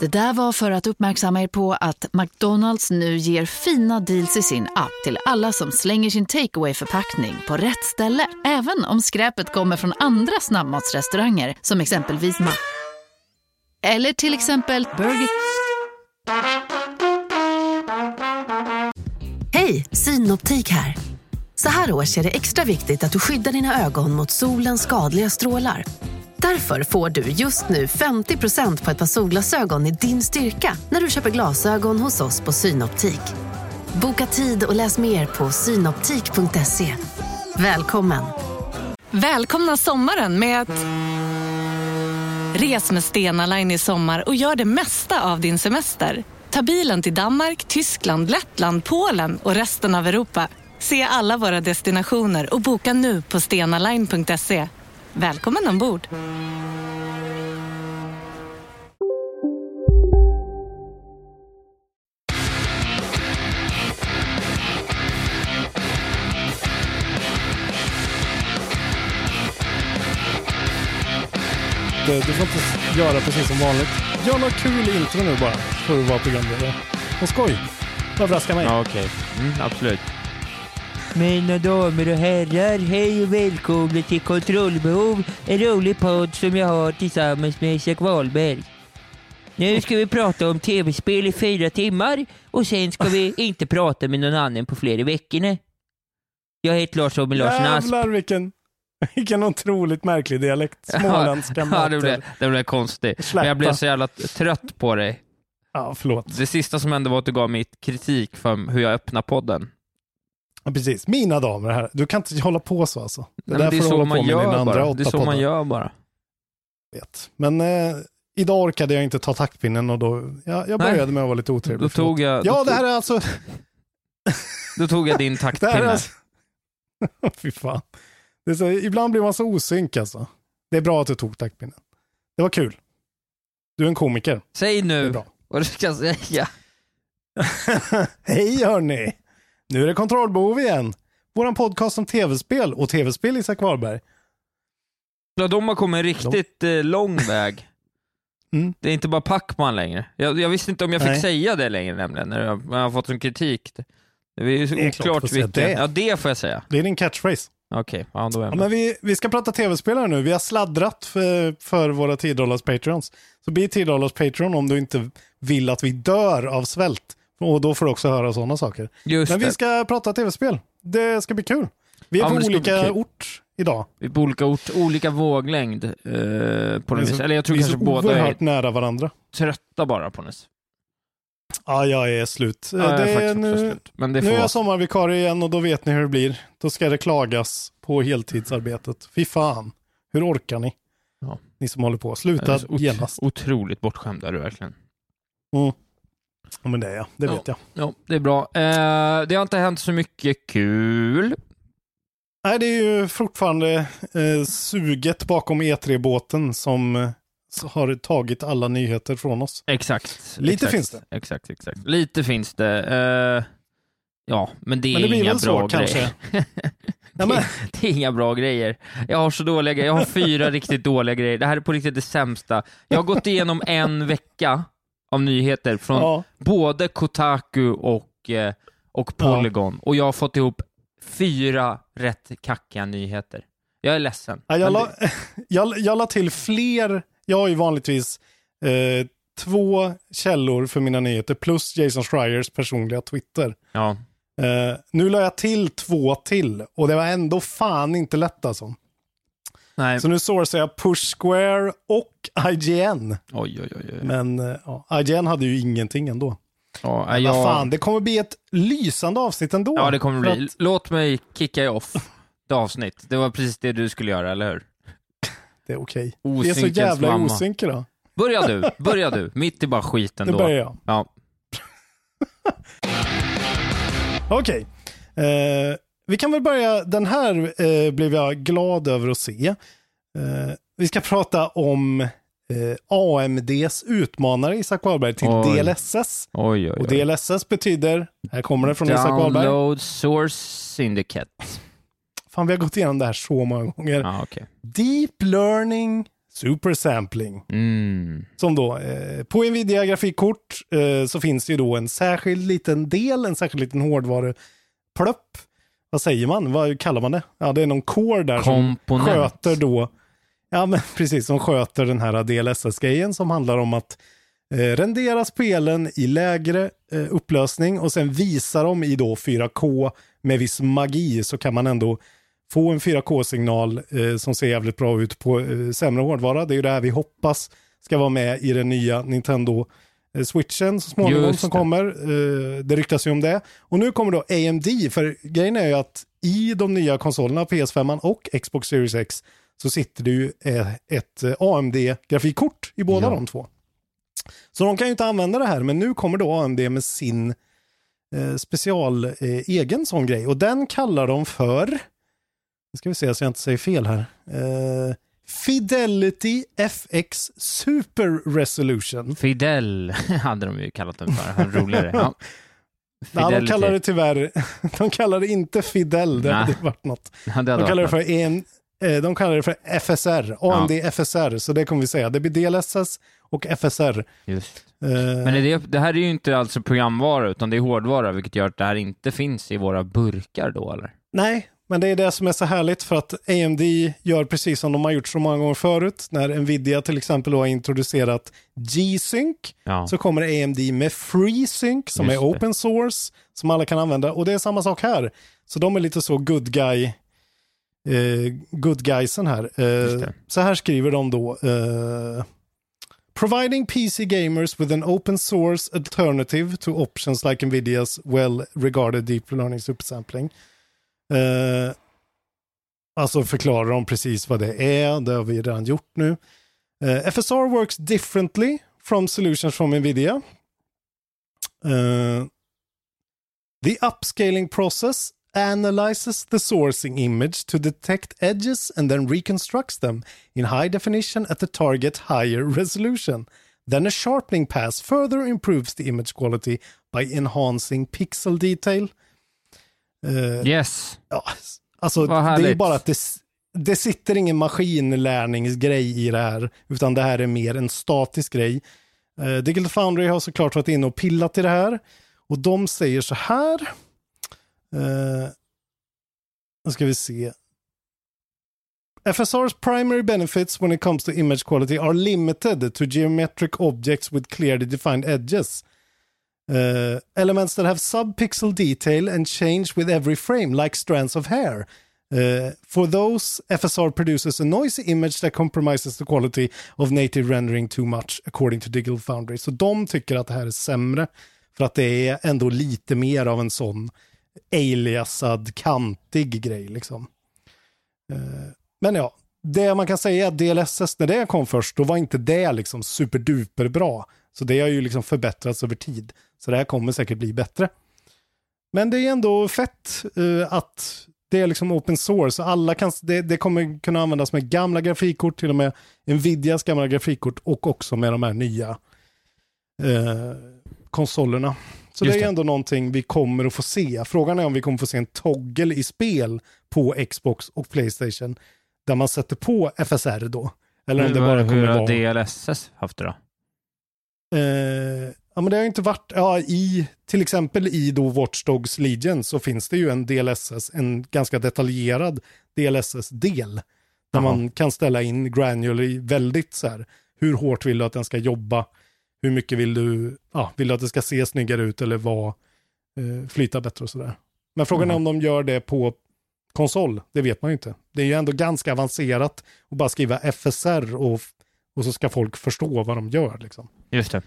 Det där var för att uppmärksamma er på att McDonalds nu ger fina deals i sin app till alla som slänger sin takeaway förpackning på rätt ställe. Även om skräpet kommer från andra snabbmatsrestauranger som exempelvis Ma... Eller till exempel Burger... Hej, Synoptik här. Så här års är det extra viktigt att du skyddar dina ögon mot solens skadliga strålar. Därför får du just nu 50% på ett par solglasögon i din styrka när du köper glasögon hos oss på Synoptik. Boka tid och läs mer på synoptik.se. Välkommen! Välkomna sommaren med att... Res med Stena Line i sommar och gör det mesta av din semester. Ta bilen till Danmark, Tyskland, Lettland, Polen och resten av Europa. Se alla våra destinationer och boka nu på stenaline.se. Välkommen ombord! Du, du får inte göra precis som vanligt. Gör något kul intro nu bara, för att vara programledare. Och skoj. Överraska mig. Ja, okej. Mm, absolut. Mina damer och herrar, hej och välkomna till Kontrollbehov, en rolig podd som jag har tillsammans med Isak Wahlberg. Nu ska vi prata om tv-spel i fyra timmar och sen ska vi inte prata med någon annan på flera veckor. Jag heter Lars-Åke Larsson Asp. Jävlar vilken, vilken otroligt märklig dialekt. Småländska Ja, det blev, det blev konstigt. Släppa. Men jag blev så jävla trött på dig. Ja, förlåt. Det sista som hände var att du gav mig kritik för hur jag öppnar podden. Ja, precis. Mina damer herrar, du kan inte hålla på så alltså. Det Nej, det är så man på med dina gör andra bara. åtta Det är så man gör bara. Vet. Men eh, idag orkade jag inte ta taktpinnen och då, ja, jag Nej. började med att vara lite otrevlig. Då tog jag, Ja, det här är alltså... då tog jag din här taktpinne. alltså... Fy fan. Så, ibland blir man så osynk alltså. Det är bra att du tog taktpinnen. Det var kul. Du är en komiker. Säg nu vad du ska säga. Hej hörni! Nu är det kontrollbehov igen. Våran podcast om tv-spel och tv-spel Isak Wahlberg. Ja, de har kommit en riktigt eh, lång väg. Mm. Det är inte bara Pacman längre. Jag, jag visste inte om jag fick Nej. säga det längre nämligen, när jag, när jag har fått sån kritik. Det är ju så oklart vilken. Ja, det får jag säga. Det är din catchphrase. Okej, ja, då är jag Ja, men vi, vi ska prata tv-spelare nu. Vi har sladdrat för, för våra 10 dollars patreons. Så bli 10 dollars patreon om du inte vill att vi dör av svält. Och då får du också höra sådana saker. Just Men vi det. ska prata tv-spel. Det ska bli kul. Vi är Ja, på men det ska olika kul. ort idag. Vi är på olika ort, olika våglängd eh, på något vis. Eller jag tror vi är kanske så båda är oerhört nära varandra. trötta bara på något vis. Ja, jag är slut. Ja, jag det är faktiskt också nu, slut. Men det nu är vara jag sommarvikarie igen och då vet ni hur det blir. Då ska det klagas på heltidsarbetet. Fy fan. Hur orkar ni? Ja. Ni som håller på. Sluta är så ot- genast. Otroligt bortskämd är du verkligen. Mm. Ja, men det är jag. Det Ja. vet jag. Ja, det är bra. Eh, det har inte hänt så mycket kul. Nej, det är ju fortfarande eh, suget bakom E3-båten som eh, har tagit alla nyheter från oss. Exakt. Lite exakt, finns det. Exakt, exakt. Lite finns det. Eh, ja, men det är Men det blir inga väl bra så, grejer. kanske. Det, det är inga bra grejer. Jag har så dåliga grejer. Jag har fyra riktigt dåliga grejer. Det här är på riktigt det sämsta. Jag har gått igenom en vecka av nyheter från ja. både Kotaku och, eh, och Polygon och jag har fått ihop fyra rätt kackiga nyheter. Jag är ledsen. Ja, jag, la, det- jag, jag la till fler. Jag har ju vanligtvis eh, två källor för mina nyheter plus Jason Schreiers personliga Twitter. ja. Eh, nu la jag till två till och det var ändå fan inte lätt alltså. Nej. Så nu sourcar jag Push Square och IGN. Oj, oj, oj. oj. Men eh, ja, IGN hade ju ingenting ändå. Ja, jag... Vad fan, det kommer bli ett lysande avsnitt ändå. Ja, det kommer bli. att- Låt mig kicka off det avsnitt. Det var precis det du skulle göra, eller hur? Det är okej. Vi är så jävla mamma. osynk idag. Börja du, börja du. Mitt i bara skiten Nu då. börjar jag. Ja. Okej. Eh, vi kan väl börja, den här eh, blev jag glad över att se. Eh, vi ska prata om eh, AMDs utmanare Isak Wahlberg till Oj. DLSS. Oj, oj, Och. DLSS betyder, här kommer det från Isak Wahlberg. Download Source Syndicate. Fan, vi har gått igenom det här så många gånger. Ja, okej. Deep Learning Super Sampling. Mm. Som då, eh, på Nvidia grafikkort eh, så finns det ju då en särskild liten del, en särskild liten hårdvaruplupp. Vad säger man? Vad kallar man det? Ja, det är någon core där Komponent. som sköter då, ja men precis, som sköter den här DLSS-grejen som handlar om att eh, rendera spelen i lägre eh, upplösning och sen visa dem i då 4K med viss magi så kan man ändå få en 4K-signal eh, som ser jävligt bra ut på eh, sämre hårdvara. Det är ju det här vi hoppas ska vara med i den nya Nintendo switchen så småningom Just som det. kommer. Eh, det ryktas ju om det. Och nu kommer då AMD, för grejen är ju att i de nya konsolerna, PS5 och Xbox Series X, så sitter det ju eh, ett eh, AMD-grafikkort i båda Ja. de två. Så de kan ju inte använda det här, men nu kommer då AMD med sin eh, special eh, egen sån grej. Och den kallar de för, nu ska vi se så jag inte säger fel här, eh, Fidelity FX Super Resolution. Fidel hade de ju kallat den för. Roligare. Ja. Nej, de kallar det tyvärr, de kallar det inte Fidel, det Nej. hade varit något. Ja, det hade De kallar det för eh, de kallar det för FSR, AMD FSR, så det kommer vi säga. Det blir DLSS och FSR. Just. Eh, Men det, det här är ju inte alltså programvara, utan det är hårdvara, vilket gör att det här inte finns i våra burkar då, eller? Nej, men det är det som är så härligt för att AMD gör precis som de har gjort så många gånger förut. När Nvidia till exempel har introducerat G-Sync Ja. så kommer AMD med FreeSync som Just är det. open source som alla kan använda och det är samma sak här. Så de är lite så good guy eh, good guysen här. Eh, det. så här skriver de då. Eh, Providing PC gamers with an open source alternative to options like Nvidias well regarded deep learning supersampling. Eh, alltså förklarar de precis vad det är, det har vi redan gjort nu. Eh, FSR works differently from solutions from Nvidia. Eh, the upscaling process analyzes the sourcing image to detect edges and then reconstructs them in high definition at the target higher resolution. Then a sharpening pass further improves the image quality by enhancing pixel detail. Eh, Yes. Ja, alltså det är bara att det, det sitter ingen maskinlärningsgrej i det här, utan det här är mer en statisk grej. Eh, Digital Foundry har såklart varit inne och pillat i det här och de säger så här. Eh, nu ska vi se. FSR's primary benefits when it comes to image quality are limited to geometric objects with clearly defined edges. Uh, elements that have subpixel detail and change with every frame, like strands of hair. Uh, for those, FSR produces a noisy image that compromises the quality of native rendering too much, according to Digital Foundry. Så de tycker att det här är sämre, för att det är ändå lite mer av en sån aliasad, kantig grej. Liksom. Uh, men ja, det man kan säga är att DLSS, när det kom först, då var inte det liksom superduper bra. Så det har ju liksom förbättrats över tid. Så det här kommer säkert bli bättre. Men det är ändå fett eh, att det är liksom open source. Alla kan, det, det kommer kunna användas med gamla grafikkort, till och med Nvidias gamla grafikkort och också med de här nya eh, konsolerna. Så Just det är det. ändå någonting vi kommer att få se. Frågan är om vi kommer få se en toggle i spel på Xbox och Playstation där man sätter på FSR då. Eller om det bara hur har vara... DLSS haft det då? Eh, ja, men det har inte varit, ja, i, till exempel i då Watch Dogs Legion så finns det ju en DLSS, en ganska detaljerad DLSS-del. Där Jaha. man kan ställa in granular väldigt så här, hur hårt vill du att den ska jobba? Hur mycket vill du, ja, vill du att det ska se snyggare ut eller vara, eh, flyta bättre och sådär. Men frågan är om de gör det på konsol, det vet man ju inte. Det är ju ändå ganska avancerat att bara skriva FSR och, och så ska folk förstå vad de gör liksom. Just det.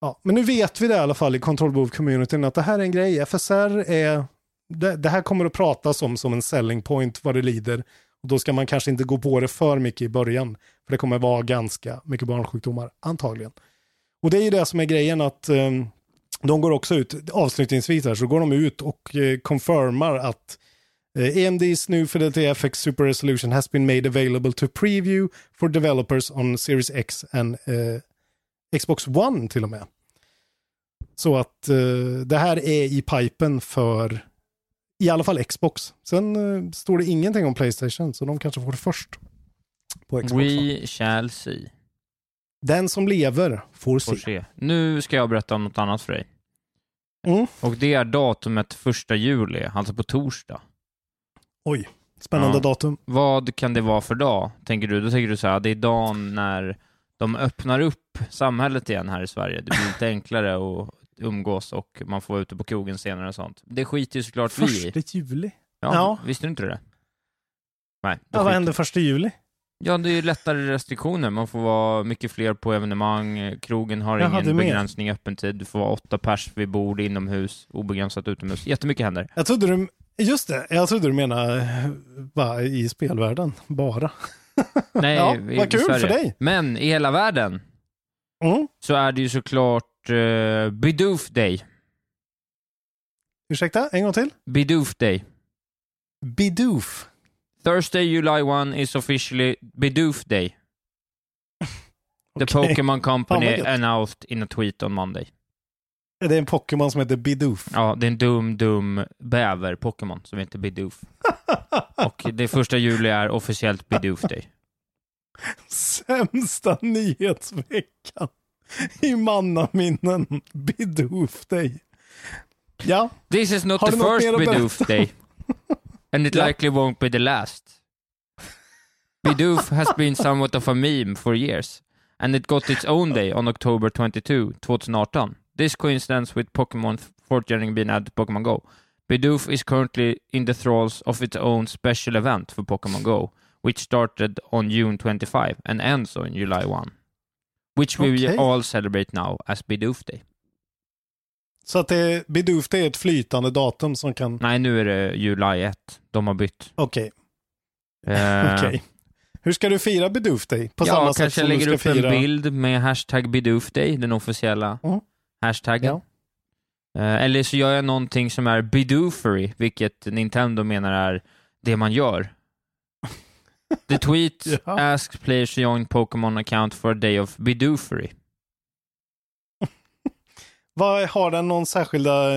Ja, men nu vet vi det i alla fall i Control Move-communityn att det här är en grej. FSR är, det, det här kommer att pratas om som en selling point vad det lider. Och då ska man kanske inte gå på det för mycket i början. För det kommer vara ganska mycket barnsjukdomar, antagligen. Och det är ju det som är grejen att eh, de går också ut, avslutningsvis här, så går de ut och eh, confirmar att AMD's new Fidelity FX Super Resolution has been made available to preview for developers on Series X and eh, Xbox One till och med. Så att eh, det här är i pipen för i alla fall Xbox. Sen eh, står det ingenting om Playstation, så de kanske får det först. På Xbox. We shall see. Den som lever får Får se. se. Nu ska jag berätta om något annat för dig. Mm. Och det är datumet första juli, alltså på torsdag. Oj, spännande Ja. datum. Vad kan det vara för dag, tänker du? Då tänker du så här, det är dagen när de öppnar upp samhället igen här i Sverige. Det blir lite enklare att umgås och man får vara ute på krogen senare och sånt. Det skiter ju såklart vi i. Första juli. Ja, Ja. Visste du inte det? Nej. Ja, vad skiter- hände första juli? Ja, det är ju lättare restriktioner. Man får vara mycket fler på evenemang. Krogen har Jaha, ingen begränsning i öppentid. Du får vara åtta pers vid bord inomhus, obegränsat utomhus. Jättemycket händer. Jag trodde du, just det, jag trodde du menade bara i spelvärlden, bara. Nej, Ja, i- vad kul för Sverige. dig. Men i hela världen Mm. så är det ju såklart uh, Bidoof Day. Ursäkta, en gång till? Bidoof Day. Bidoof. Thursday, July 1 is officially Bidoof Day. The Okej. Pokemon Company announced in a tweet on Monday. Är det en Pokémon som heter Bidoof? Ja, det är en dum, dum bäver-Pokémon som heter Bidoof. Och det första juli är officiellt Bidoof Day. Sämsta nyhetsveckan i mannaminnen. Bidoof dig. Ja, This is not Har the first Bidoof? Day. And it Ja. likely won't be the last. Bidoof has been somewhat of a meme for years. And it got its own day on October 22, 2018. This coincidence with Pokémon 4th Gen being added to Pokémon Go. Bidoof is currently in the thralls of its own special event for Pokémon Go, which started on June 25 and ends on July 1. Which we Okej. all celebrate now as Bidoof Day. så att det, Bidoof det är ett flytande datum som kan... Nej, nu är det July 1. De har bytt. Okej, Eh, okej. Hur ska du fira Bidoof dig? På ja, samma sätt kanske som lägger du upp ska fira... en bild med hashtag Bidoof-day, den officiella Mm. Hashtaggen. Ja. Eh, eller så gör jag någonting som är Bidoofery, vilket Nintendo menar är det man gör. The tweet Ja. asks players to join Pokémon account for a day of Bidoofery. Vad, har den någon särskilda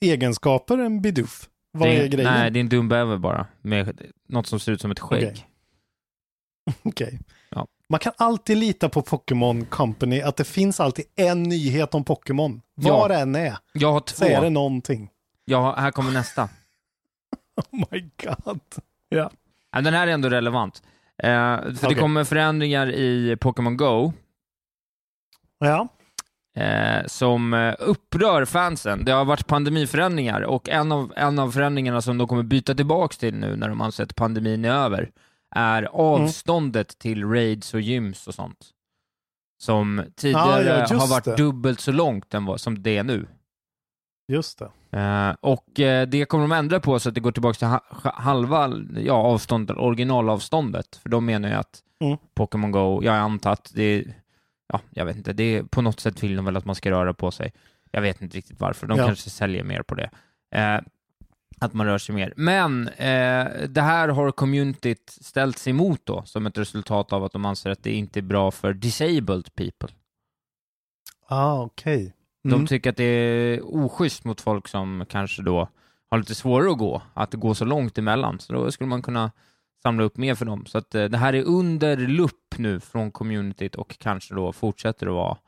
egenskaper, en Bidoof? Vad det är grejen? Nej, det är en dum bäver bara, med något som ser ut som ett skägg. Okej. Okej. Ja. Man kan alltid lita på Pokémon Company, att det finns alltid en nyhet om Pokémon. Ja. Var det än är, Jag har så är det två. någonting. Ja, här kommer nästa. Oh my god. Ja. Ja, den här är ändå relevant. Eh, för det Okej. kommer förändringar i Pokémon Go Ja. eh, som eh, upprör fansen. Det har varit pandemiförändringar och en av, en av förändringarna som de kommer byta tillbaks till nu när de anser att pandemin är över är avståndet till raids och gyms och sånt. Som tidigare Ja, ja, har varit det. dubbelt så långt än vad, som det är nu. Just det. Eh, och eh, det kommer de ändra på så att det går tillbaka till ha- halva ja, avståndet, originalavståndet. För de menar ju att Mm. Pokémon Go, jag antar att det är, ja, jag vet inte, det är, på något sätt vill de väl att man ska röra på sig. Jag vet inte riktigt varför, de Ja. kanske säljer mer på det. Eh, att man rör sig mer. Men eh, det här har communityt ställt sig emot då, som ett resultat av att de anser att det inte är bra för disabled people. Ah, okej. De Mm. tycker att det är oschysst mot folk som kanske då har lite svårare att gå, att går så långt emellan. Så då skulle man kunna samla upp mer för dem. Så att eh, det här är under lupp nu från communityt och kanske då fortsätter att vara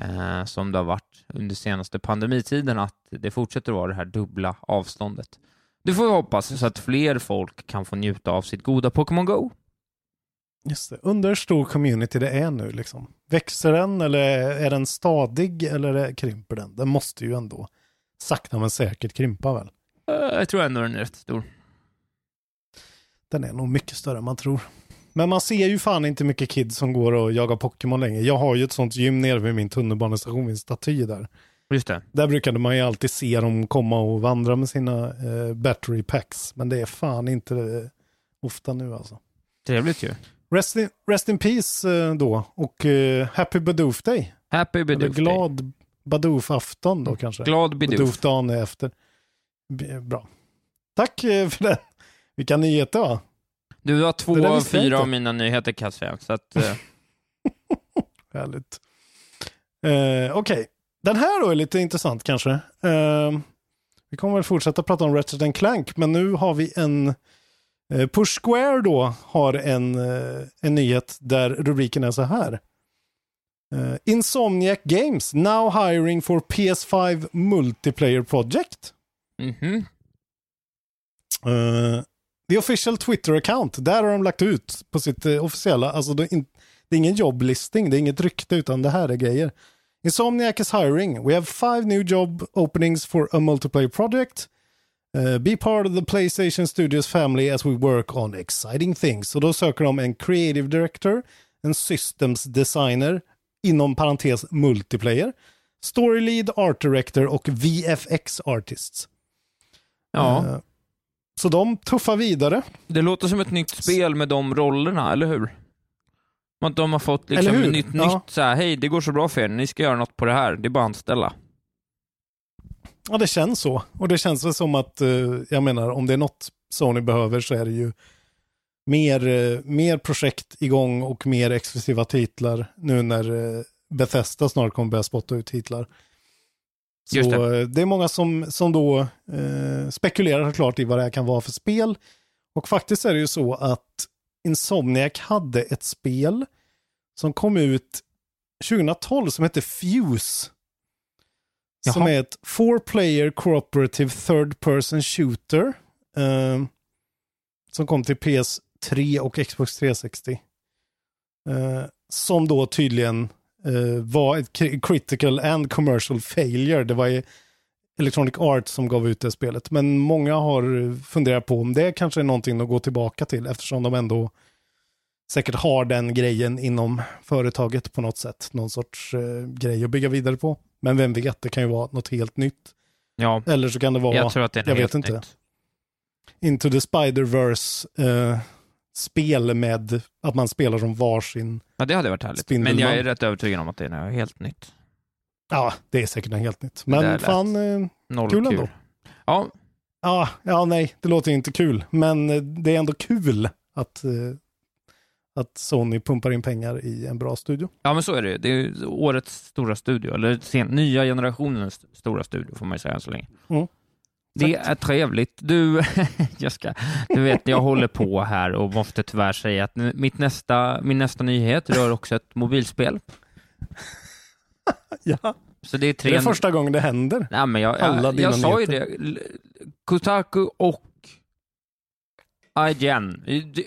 eh, som det har varit under senaste pandemitiden, att det fortsätter att vara det här dubbla avståndet. Det får vi hoppas, så att fler folk kan få njuta av sitt goda Pokémon Go. Just det. Undrar hur stor community det är nu liksom. Växer den eller är den stadig eller krymper den? Den måste ju ändå sakta men säkert krympa väl? Eh, jag tror ändå den är rätt stor. Den är nog mycket större än man tror. Men man ser ju fan inte mycket kids som går och jagar Pokémon längre. Jag har ju ett sånt gym nere vid min tunnelbanestation en staty där. Just det. Där brukade man ju alltid se dem komma och vandra med sina eh, battery packs. Men det är fan inte eh, ofta nu alltså. Trevligt ju. Rest in, rest in peace eh, då och eh, happy Badoof Day. Happy Eller Bidoof Day. glad Badoof-afton då kanske. Glad Bidoof. Badoof-dagen efter. B- Bra. Tack eh, för det. Vilka nyheter va? Du har två av fyra av mina nyheter säga, så att... Eh, Härligt. Eh, Okej, den här då är lite intressant kanske. Eh, vi kommer väl fortsätta prata om Ratchet Clank, men nu har vi en Eh, Push Square då har en, en nyhet där rubriken är så här. Insomniac Games now hiring for PS5 multiplayer project. Mhm. Uh, the official Twitter account, där har de lagt ut på sitt eh, officiella, alltså det är, ingen jobblisting, det är inget rykte utan det här är grejer. Insomniac is hiring. We have five new job openings for a multiplayer project. Uh, be part of the Playstation Studios family as we work on exciting things. Och då söker de en creative director, en systems designer, inom parentes multiplayer, story lead, art director och VFX artists. Ja, Eh, så de tuffar vidare. det låter som ett nytt spel med de rollerna, eller hur? Att de har fått liksom hur? nytt, Ja. nytt så här, hej, det går så bra för er, ni ska göra något på det här, det är bara att anställa. Ja, det känns så. Och det känns väl som att, eh, jag menar, om det är något Sony behöver så är det ju mer, eh, mer projekt igång och mer exklusiva titlar nu när eh, Bethesda snart kommer börja spotta ut titlar. Så det. det. det är många som, som då eh, spekulerar såklart i vad det här kan vara för spel. Och faktiskt är det ju så att Insomniac hade ett spel som kom ut 2012 som hette Fuse. Som Jaha. är ett four player cooperative third person shooter. eh, som kom till PS3 och Xbox 360. Eh, som då tydligen eh, var ett cri- critical and commercial failure. Det var ju Electronic Arts som gav ut det spelet. Men många har funderat på om det kanske är någonting att gå tillbaka till eftersom de ändå säkert har den grejen inom företaget på något sätt. Någon sorts eh, grej att bygga vidare på. Men vem vet, det kan ju vara något helt nytt. Ja, Eller så kan det vara jag tror att det är jag vet helt inte. nytt. Into the Spider-Verse eh, spel med att man spelar som varsin. Ja, det hade varit härligt. Spindelman. Men jag är rätt övertygad om att det är något helt nytt. Ja, det är säkert något helt nytt. Men fan, eh, Noll Kul kul. ändå. Ja, ja, ja, nej, det låter inte kul. Men eh, det är ändå kul att, eh, att Sony pumpar in pengar i en bra studio. ja, men så är det. Det är årets stora studio, eller sen, nya generationens stora studio får man ju säga än så länge. Mm. Det är trevligt. Du, jag ska, du vet, jag håller på här och måste tyvärr säga att mitt nästa, min nästa nyhet rör också ett mobilspel. Ja, Så det är det tre... är första gången det händer. Nej, men jag, alla jag, dina jag sa ju det. Kotaku och IGN.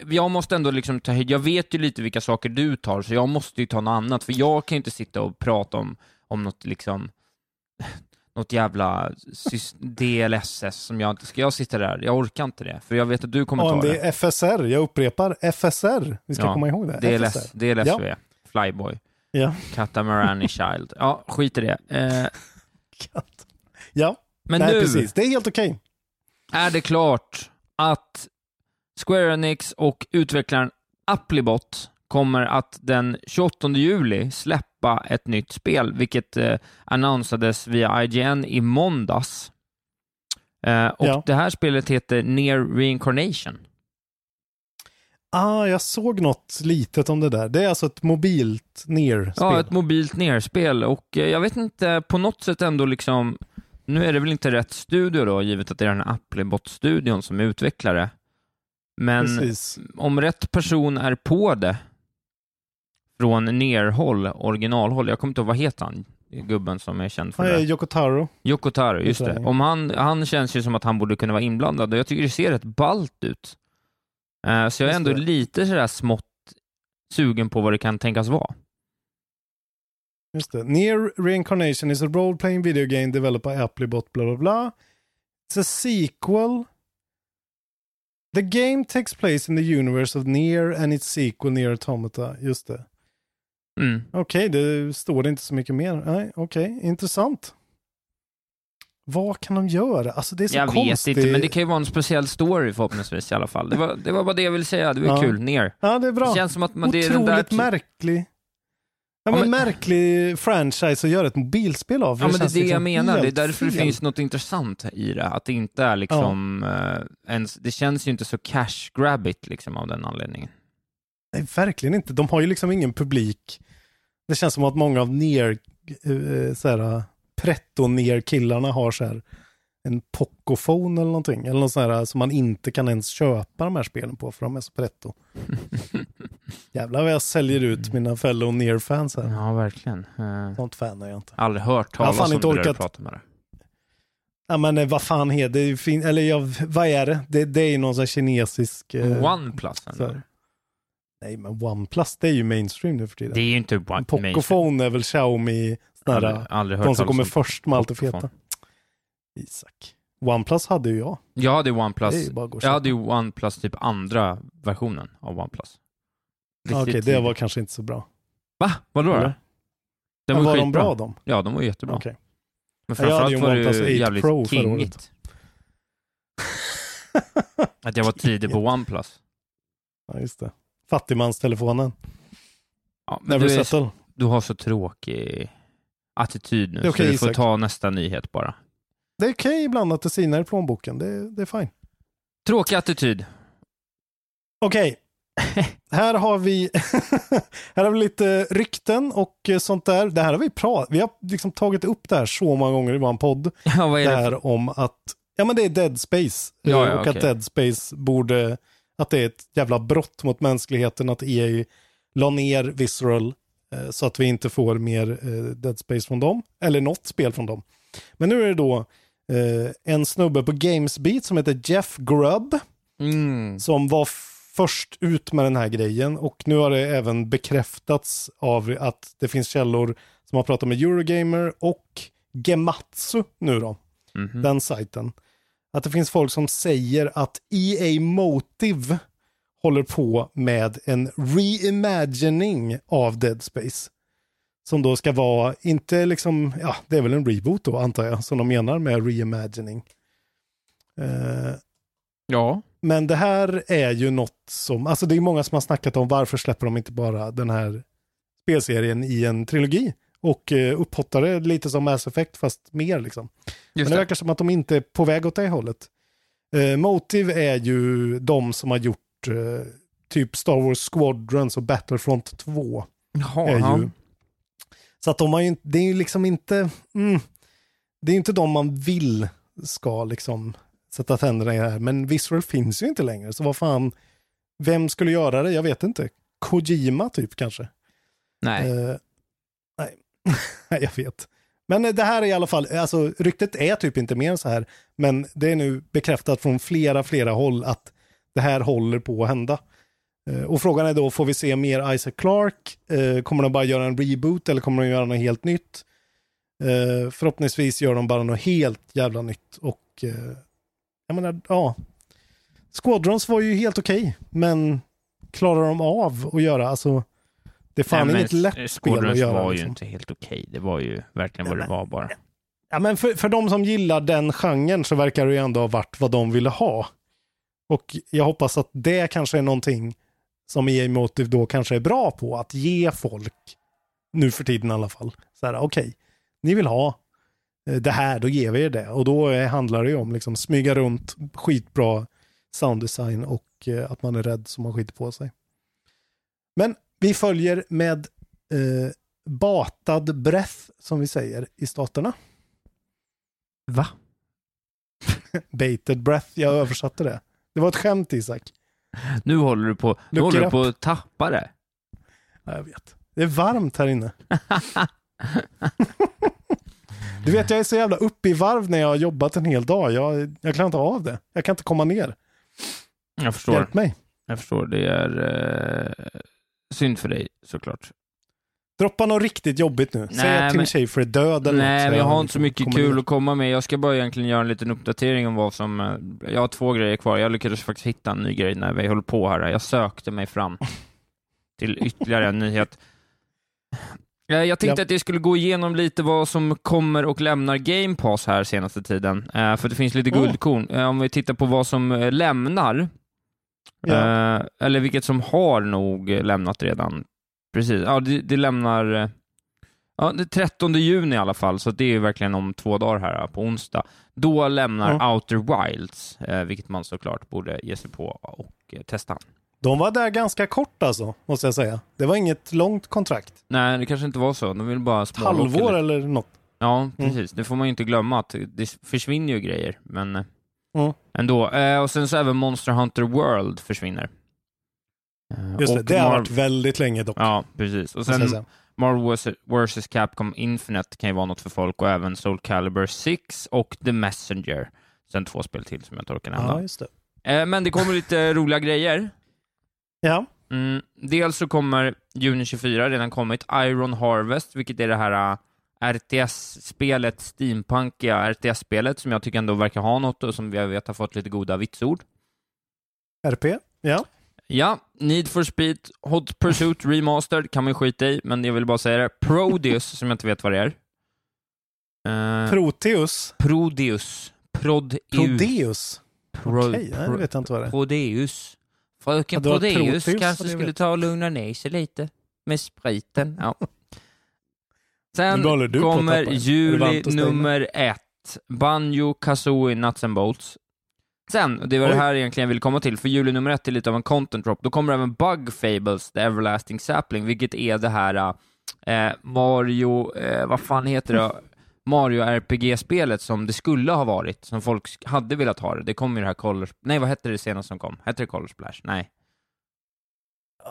Jag måste ändå liksom ta Jag vet ju lite vilka saker du tar, så jag måste ju ta något annat. För jag kan ju inte sitta och prata om, om något liksom något jävla DLSS som jag inte ska... Jag sitter där, jag orkar inte det. För jag vet att du kommer Ja, ta det det. är FSR, jag upprepar, FSR. Vi ska Ja, komma ihåg det. DLS, FSR. DLSV, Flyboy, Ja. Catamaran Child. Ja, skit i det. Eh, ja, men nej nu... precis. Det är helt okej. är det klart att Square Enix och utvecklaren Applebot kommer att den 28 juli släppa ett nytt spel, vilket eh, annonsades via IGN i måndags. Eh, och Ja. det här spelet heter Near Reincarnation. Ah, jag såg något litet om det där. Det är alltså ett mobilt ner Ja, ett mobilt nerspel och eh, jag vet inte, på något sätt ändå liksom, nu är det väl inte rätt studio då, givet att det är den här Applebot-studion som är utvecklare. Men Precis. om rätt person är på det från nerhåll, originalhåll, jag kommer inte ihåg, vad heter han? Gubben som är känd för det. Yoko Taro. Yoko Taro, just det. Om han, han känns ju som att han borde kunna vara inblandad och jag tycker det ser rätt ballt ut. Eh, så jag är ändå det. lite sådär smått sugen på vad det kan tänkas vara. Just det. Near Reincarnation is a role-playing video game developed by Applebot, bla bla bla. It's a sequel. The game takes place in the universe of Near and its sequel Near Automata. Just det. Mm. Okej, det står det inte så mycket mer. Nej, okej, intressant. Vad kan de göra? Alltså det är så Jag konstigt. vet inte, men det kan ju vara en speciell story förhoppningsvis i alla fall. Det var, det var bara det jag ville säga, det var Ja. kul. Ner. Ja, det är bra. Det känns som att man, det är den Otroligt där... ty- märklig. Ja, Ja, men men- märklig franchise att göra ett mobilspel av. Ja, men det är det jag liksom menar. Det är därför det fel. finns något intressant i det. Att det inte är liksom eh, ens, det känns ju inte så cash grabbigt liksom av den anledningen. Nej, verkligen inte. De har ju liksom ingen publik. Det känns som att många av ner, eh, så här, pretto ner killarna har så här en Pocophone eller någonting. Eller något sånt här som man inte kan ens köpa de här spelen på för de är så pretto. Jävlar vad jag säljer ut mina fellow near-fans här. Ja, verkligen. Uh, Sånt fan är jag inte. aldrig hört Jag talas om inte det orkat- pratar med det. Ja men eh, vad fan är det? det? är fin- Eller ja, vad är det? Det, det är ju någon sån här kinesisk... eh, OnePlus. Nej men OnePlus det är ju mainstream nu för tiden. Det är ju inte One Pocophone är väl Xiaomi, såna Aldrig, aldrig de som kommer om först med allt det feta. Isak. OnePlus hade ju jag. Jag hade ju Det är OnePlus. Jag hade ju OnePlus typ andra versionen av OnePlus. Ja, Okej, Riktigt det var kanske inte så bra. Va? Vadå då? Den var, var de bra de? Ja, de var jättebra. Okej. Men framförallt var det OnePlus 8 ju jävligt Pro kingigt. Att jag var tidig på OnePlus. Ja, just det. Fattigmanstelefonen. Ja, Never du, är, settle. du har så tråkig attityd nu, är okej, så du får Isak. ta nästa nyhet bara. Det är okej ibland att det sinar i plånboken. Det, det är fine. Tråkig attityd. Okej. här har vi här har vi lite rykten och sånt där. Det här har vi pratat, vi har liksom tagit upp det här så många gånger i vår podd. Ja, vad är Det det? här om att, ja men det är Dead Space. Ja, ja, och okej. att Dead Space borde, att det är ett jävla brott mot mänskligheten att EA la ner Visceral eh, så att vi inte får mer eh, Dead Space från dem. Eller något spel från dem. Men nu är det då eh, en snubbe på Gamesbeat som heter Jeff Grubb Mm. som var först ut med den här grejen och nu har det även bekräftats av att det finns källor som har pratat med Eurogamer och Gematsu nu då, Mhm. den sajten. Att det finns folk som säger att EA Motive håller på med en reimagining av Dead Space. Som då ska vara, inte liksom, ja det är väl en reboot då antar jag, som de menar med reimagining. Eh, Ja. men det här är ju något som, alltså det är många som har snackat om varför släpper de inte bara den här spelserien i en trilogi och upphottar det lite som Mass Effect fast mer liksom. Men Just det det. verkar som att de inte är på väg åt det hållet. Eh, Motive är ju de som har gjort eh, typ Star Wars Squadrons och Battlefront 2. Jaha, är ja. ju, så att de har ju, det är ju liksom inte, mm, det är inte de man vill ska liksom sätta tänderna i det här. Men Visceral finns ju inte längre, så vad fan, vem skulle göra det? Jag vet inte. Kojima typ kanske? Nej. Eh, jag vet. Men det här är i alla fall, alltså ryktet är typ inte mer än så här, men det är nu bekräftat från flera, flera håll att det här håller på att hända. Eh, och frågan är då, får vi se mer Isaac Clark? Eh, kommer de bara göra en reboot eller kommer de göra något helt nytt? Eh, förhoppningsvis gör de bara något helt jävla nytt och jag menar, ja. Squadrons var ju helt okej, men klarar de av att göra, alltså det är fan Nej, inget lätt spel att göra. var ju liksom. inte helt okej. Det var ju verkligen vad det var bara. Ja, men för, för de som gillar den genren så verkar det ju ändå ha varit vad de ville ha. Och jag hoppas att det kanske är någonting som EA Motive då kanske är bra på, att ge folk, nu för tiden i alla fall, så här, okej, ni vill ha eh, det här, då ger vi er det. Och då handlar det ju om liksom smyga runt, skitbra sounddesign och eh, att man är rädd som man skiter på sig. Men vi följer med eh, batad breath, som vi säger, i staterna. Va? Baited breath, jag översatte det. Det var ett skämt Isak. Nu håller du på, nu håller du på att tappa det. Ja, jag vet. Det är varmt här inne. Du vet, jag är så jävla uppe i varv när jag har jobbat en hel dag. Jag, jag klarar inte av det. Jag kan inte komma ner. Jag förstår. Hjälp mig. Jag förstår. Det är eh, synd för dig såklart. Droppa något riktigt jobbigt nu. Säg Nej, att Tim men- Schafer är död eller något, Nej, så men jag har inte så mycket kul ner. att komma med. Jag ska bara egentligen göra en liten uppdatering om vad som... eh, Jag har två grejer kvar. Jag lyckades faktiskt hitta en ny grej när vi håller på här. Jag sökte mig fram till ytterligare en nyhet. Eh, Jag tänkte Ja. att jag skulle gå igenom lite vad som kommer och lämnar Game Pass här senaste tiden. Eh, För det finns lite Mm. guldkorn. Eh, Om vi tittar på vad som lämnar, Ja. eh, eller vilket som har nog lämnat redan. Precis, ja det, det lämnar eh, ja, det är 13 juni i alla fall, så det är ju verkligen om två dagar här eh, på onsdag. Då lämnar Ja. Outer Wilds, eh, vilket man såklart borde ge sig på och eh, testa. De var där ganska kort alltså, måste jag säga. Det var inget långt kontrakt. Nej, det kanske inte var så. De vill bara Ett smålocka halvår eller något. Ja, precis. Det får man ju inte glömma, att det försvinner ju grejer, men eh, Mm. ändå. Eh, och sen så även Monster Hunter World försvinner. Eh, Just det, det har Mar- varit väldigt länge dock. Ja, precis. Och sen. Marvel vs. Capcom Infinite kan ju vara något för folk och även Soul Calibur 6 och The Messenger. Sen två spel till som jag inte orkar Ja, nämna. just det. Eh, men det kommer lite roliga grejer. Ja, Mm, dels så kommer juni 24 redan kommit Iron Harvest, vilket är det här RTS-spelet, steampunkiga RTS-spelet som jag tycker ändå verkar ha något och som vi vet har fått lite goda vitsord. RP. Ja. Ja, Need for Speed, Hot Pursuit Remastered kan man skita i, men jag vill bara säga det. Prodeus, som jag inte vet vad det är. Eh, Proteus. Prodeus. Prodeus. Prodeus. Pro, Okej, det pro, vet jag inte vad det är. Prodeus. Fröken Ja, Prodeus Proteus, kanske skulle ta och lugna ner sig lite med spriten. Ja. Sen kommer juli nummer ett. Banjo, Kazooie, Nuts and Bolts. Sen, och det var Oj. det här egentligen jag ville komma till, för juli nummer ett är lite av en content drop. Då kommer även Bug Fables, The Everlasting Sapling, vilket är det här eh, Mario, eh, vad fan heter det? Mario RPG-spelet som det skulle ha varit, som folk hade velat ha det. Det kom ju det här Color... Nej, vad hette det senast som kom? Hette det Color Splash? Nej.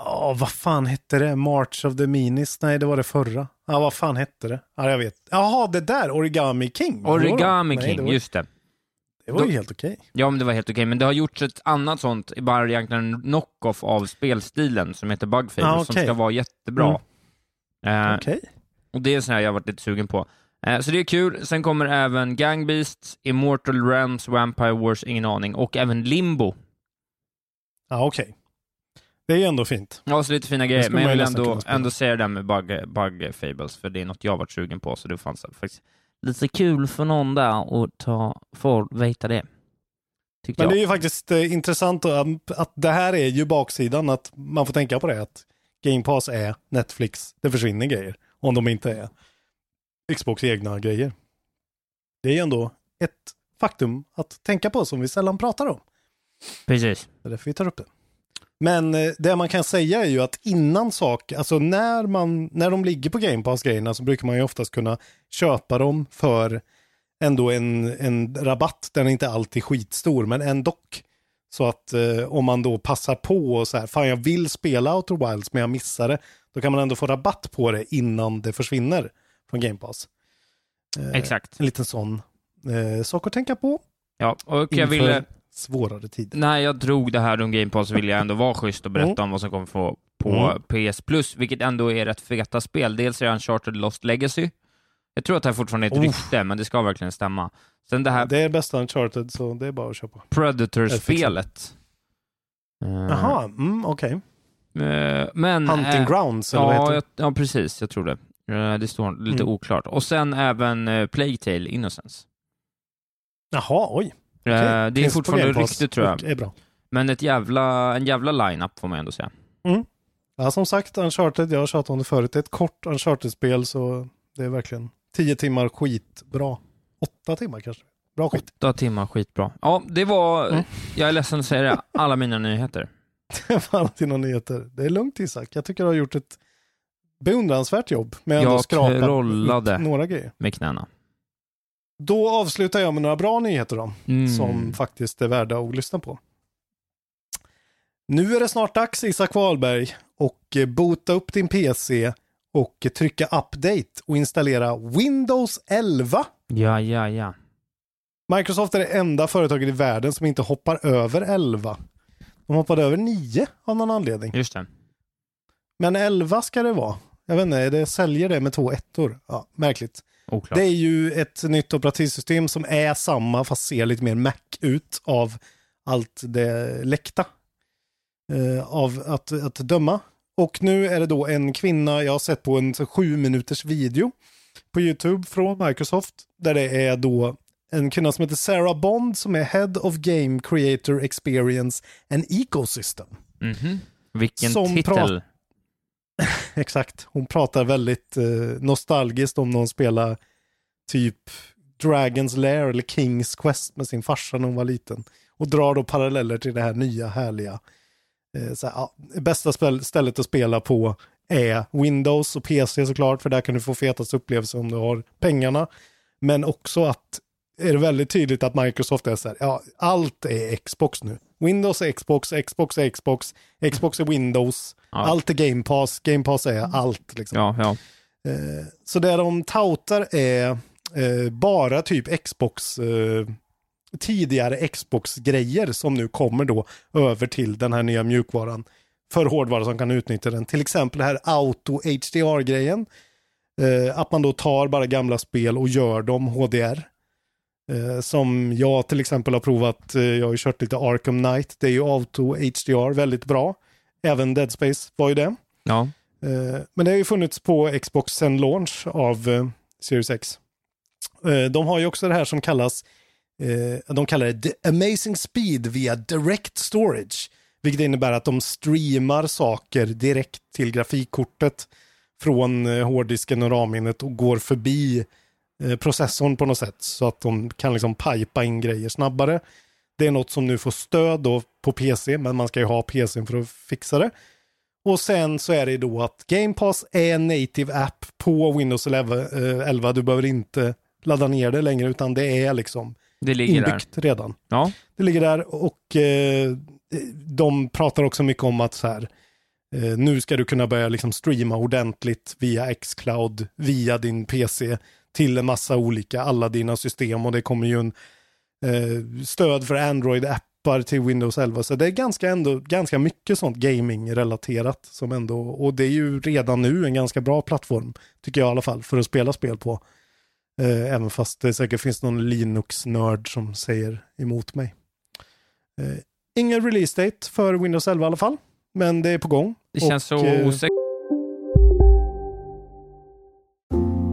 Ja, vad fan hette det? March of the Minis? Nej, det var det förra. Ja, vad fan hette det? Ja, jag vet. Jaha, det där, Origami King. Origami Nej, King, det var, just det. Det var ju helt okej. Ja, men det var helt okej, men det har gjorts ett annat sånt, bara egentligen en knock-off av spelstilen som heter Bug Fables, Ah, som okej. ska vara jättebra. Eh, Okej. Och det är sån här jag har varit lite sugen på. Eh, så det är kul. Sen kommer även Gang Beasts, Immortal Realms, Vampire Wars, ingen aning, och även Limbo. Ja, okej. Det är ju ändå fint. Ja, så lite fina grejer, men jag vill ändå, ändå säga det där med bug, bug Fables, för det är något jag varit sugen på, så det fanns faktiskt lite kul för någon där att ta, få veta det. Tyckte Men det är jag. ju faktiskt eh, intressant att, att det här är ju baksidan, att man får tänka på det, att Game Pass är Netflix. Det försvinner grejer om de inte är Xbox egna grejer. Det är ju ändå ett faktum att tänka på som vi sällan pratar om. Precis. Det är därför vi tar upp det. Men eh, det man kan säga är ju att innan saker, alltså när, man, när de ligger på Game Pass-grejerna så brukar man ju oftast kunna köpa dem för ändå en, en rabatt. Den är inte alltid skitstor, men ändå. Så att eh, om man då passar på och så här, fan jag vill spela Outer Wilds men jag missar det, då kan man ändå få rabatt på det innan det försvinner från Game Pass. Eh, Exakt. En liten sån eh, sak att tänka på Ja, och jag ville... svårare tider. När jag drog det här om Game Pass ville jag ändå vara schysst och berätta Mm. om vad som kommer få på Mm. PS Plus, vilket ändå är rätt feta spel. Dels är det Uncharted Lost Legacy. Jag tror att det här fortfarande är ett Oh. rykte, men det ska verkligen stämma. Sen det här Det är bästa Uncharted så det är bara att köpa. Predator-spelet. Eh, Jaha, mm, okej. eh, men... Hunting eh, Grounds eller vad Ja, heter jag, ja, precis. Jag tror det. Eh, Det står lite Mm. oklart. Och sen även uh, Plague Tale Innocence. Jaha, oj. Eh, okej. det är fortfarande rykte tror jag. är bra. Men ett jävla, en jävla line-up får man ändå säga. Ja, som sagt, Uncharted, jag har tjatat om det förut, det är ett kort Uncharted-spel så det är verkligen tio timmar skitbra. Åtta timmar kanske. Bra skit. Åtta timmar, skitbra. Ja, det var, Mm. jag är ledsen att säga det, alla mina nyheter. Fan till några nyheter. Det är lugnt Isak. Jag tycker du har gjort ett beundransvärt jobb med att Jag skrapa några grejer. Med knäna. Då avslutar jag med några bra nyheter då. Mm. som faktiskt är värda att lyssna på. Nu är det snart dags Isak Wahlberg och eh, boota upp din PC och trycka update och installera Windows 11. Ja, ja, ja. Microsoft är det enda företaget i världen som inte hoppar över 11. De hoppade över 9 av någon anledning. Just det. Men 11 ska det vara. Jag vet inte, det säljer det med två ettor? Ja, märkligt. Oklart. Det är ju ett nytt operativsystem som är samma fast ser lite mer Mac ut av allt det läckta. Eh, av att, att döma. Och nu är det då en kvinna, jag har sett på en så sju minuters video på YouTube från Microsoft. Där det är då en kvinna som heter Sarah Bond som är Head of Game Creator Experience and Ecosystem. Mhm. Vilken Som titel. Exakt. Hon pratar väldigt eh, nostalgiskt om när hon spelar typ Dragons Lair eller Kings Quest med sin farsa när hon var liten. Och drar då paralleller till det här nya härliga, eh, så här, ja, bästa spel, stället att spela på är Windows och PC såklart, för där kan du få fetast upplevelse om du har pengarna. Men också att är det väldigt tydligt att Microsoft är så här, ja, allt är Xbox nu. Windows är Xbox, Xbox är Xbox, Xbox är Windows, Ja. allt är Game Pass, Game Pass är allt. Liksom. Ja, ja. Eh, så det de toutar är eh, bara typ Xbox, eh, tidigare Xbox-grejer som nu kommer då över till den här nya mjukvaran för hårdvara som kan utnyttja den. Till exempel det här Auto HDR-grejen. Att man då tar bara gamla spel och gör dem HDR. Eh, som jag till exempel har provat, eh, jag har ju kört lite Arkham Knight, det är ju Auto HDR, väldigt bra. Även Dead Space var ju det. ja. Eh, Men det har ju funnits på Xbox sen launch av Series X. De har ju också det här som kallas, de kallar det The Amazing Speed via Direct Storage. Vilket innebär att de streamar saker direkt till grafikkortet från hårddisken och RAM-minnet och går förbi processorn på något sätt så att de kan liksom pipa in grejer snabbare. Det är något som nu får stöd då på PC, men man ska ju ha PC för att fixa det. Och sen så är det då att Game Pass är en native app på Windows 11. eh, 11. Du behöver inte ladda ner det längre utan det är liksom Det ligger där. inbyggt redan. Ja. Det ligger där och eh, de pratar också mycket om att så här, eh, nu ska du kunna börja liksom streama ordentligt via Xcloud, via din PC till en massa olika, alla dina system och det kommer ju en eh, stöd för Android-appar till Windows 11. Så det är ganska, ändå, ganska mycket sånt gaming-relaterat som ändå, och det är ju redan nu en ganska bra plattform, tycker jag i alla fall, för att spela spel på. Eh, även fast det säkert finns någon Linux-nörd som säger emot mig. Eh, ingen release date för Windows 11 i alla fall, men det är på gång. Det känns så Och, eh, osäkert.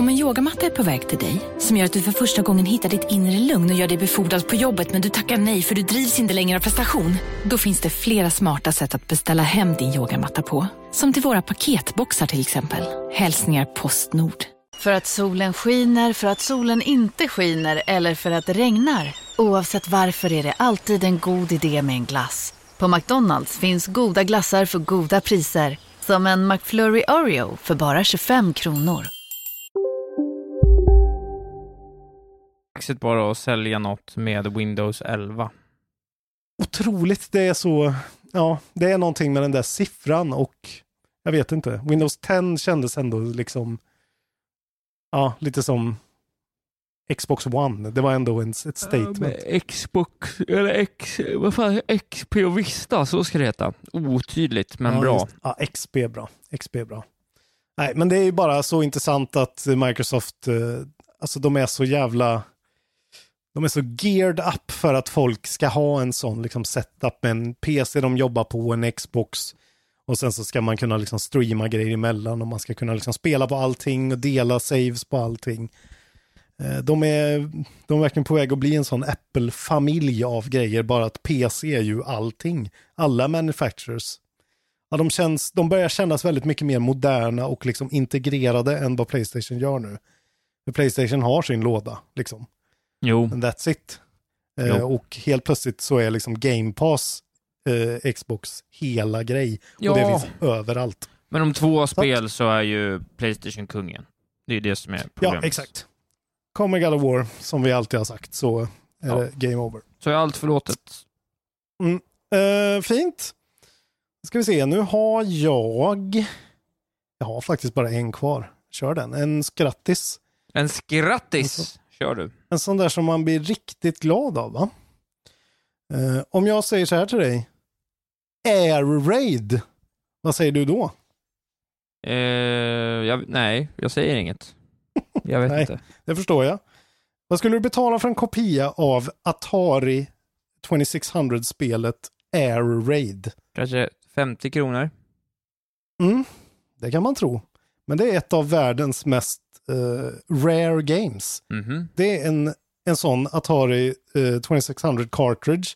Om en yogamatta är på väg till dig, som gör att du för första gången hittar ditt inre lugn och gör dig befordrad på jobbet men du tackar nej för du drivs inte längre av prestation. Då finns det flera smarta sätt att beställa hem din yogamatta på. Som till våra paketboxar till exempel. Hälsningar Postnord. För att solen skiner, för att solen inte skiner eller för att det regnar. Oavsett varför är det alltid en god idé med en glass. På McDonalds finns goda glassar för goda priser. Som en McFlurry Oreo för bara 25 kronor. Exit bara att sälja något med Windows 11. otroligt. Det är så, ja, det är någonting med den där siffran och jag vet inte. Windows 10 kändes ändå liksom, ja, lite som Xbox One. Det var ändå en, ett statement. Xbox, eller X, vad fan, XP och Vista, så ska det heta. Otydligt, men ja, bra. just- Ja, XP är bra. XP är bra. Nej, men det är ju bara så intressant att Microsoft, eh, alltså de är så jävla, de är så geared up för att folk ska ha en sån liksom setup med en PC de jobbar på, en Xbox och sen så ska man kunna liksom streama grejer emellan och man ska kunna liksom spela på allting och dela saves på allting. Eh, de är, de är verkligen på väg att bli en sån Apple-familj av grejer, bara att PC är ju allting. Alla manufacturers Ja, de, känns, de börjar kännas väldigt mycket mer moderna och liksom integrerade än vad Playstation gör nu. För Playstation har sin låda, liksom. Jo, And that's it. Eh, och helt plötsligt så är liksom Game Pass eh, Xbox hela grej. Ja. Och det finns överallt. men om två spel så är ju Playstation kungen. Det är det som är problemet. Ja, exakt. Kommer God of War, som vi alltid har sagt, så är Ja. det game over. Så är allt förlåtet. Eh, fint. Ska vi se, nu har jag... Jag har faktiskt bara en kvar. Kör den. En skrattis. En skrattis Alltså. Kör du. En sån där som man blir riktigt glad av, va? Eh, om jag säger så här till dig. Air Raid. Vad säger du då? Eh, jag, nej, jag säger inget. Jag vet Nej. inte. Det förstår jag. Vad skulle du betala för en kopia av Atari 2600-spelet Air Raid? Kanske 50 kronor. Mm, det kan man tro. Men det är ett av världens mest eh, rare games. Mhm. Det är en, en sån Atari eh, 2600 cartridge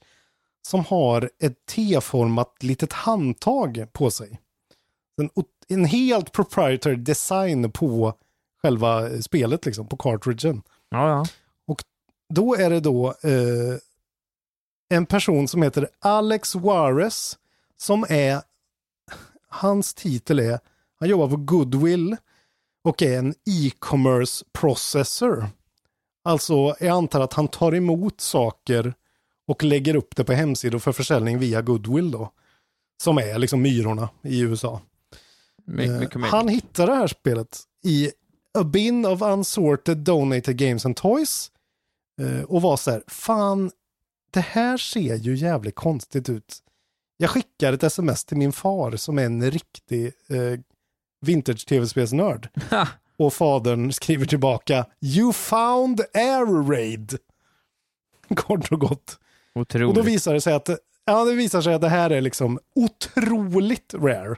som har ett T-format litet handtag på sig. En, en helt proprietary design på själva spelet, liksom, på cartridgen. Ja, ja. Då är det då eh, en person som heter Alex Juarez som är, hans titel är, han jobbar på Goodwill och är en e-commerce processor. Alltså, jag antar att han tar emot saker och lägger upp det på hemsidor för försäljning via Goodwill då. Som är liksom myrorna i USA. Eh, mycket möjligt. han hittar det här spelet i A bin of unsorted donated games and toys. Eh, och var så här, fan, det här ser ju jävligt konstigt ut. Jag skickar ett sms till min far som är en riktig eh, vintage-tv-spelsnörd. Och fadern skriver tillbaka, You found air raid. Kort och gott. Otroligt. Och då visar det sig att, ja, det visar sig att det här är liksom otroligt rare.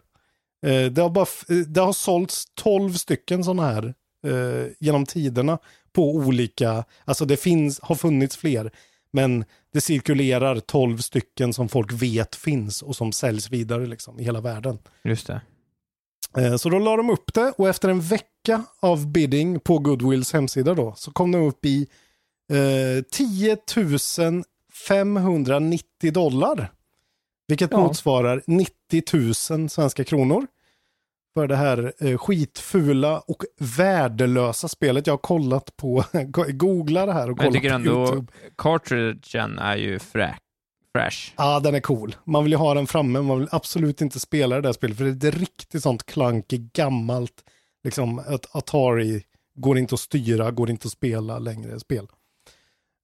Eh, det, har bara, eh, det har sålts 12 stycken sådana här eh, genom tiderna på olika, alltså det finns, har funnits fler, men det cirkulerar 12 stycken som folk vet finns och som säljs vidare liksom i hela världen. Just det. Eh, Så då la de upp det och efter en vecka av bidding på Goodwills hemsida då så kom de upp i eh, 10 590 dollar. Vilket Ja. motsvarar 90 000 svenska kronor. För det här eh, skitfula och värdelösa spelet. Jag har kollat på, googla det här och Men jag kollat tycker på ändå YouTube. cartridgen är ju frä, Crash. Ja, den är cool. Man vill ju ha den framme, man vill absolut inte spela det där spelet, för det är ett riktigt sånt klankigt, gammalt, liksom ett Atari, går inte att styra, går inte att spela längre spel.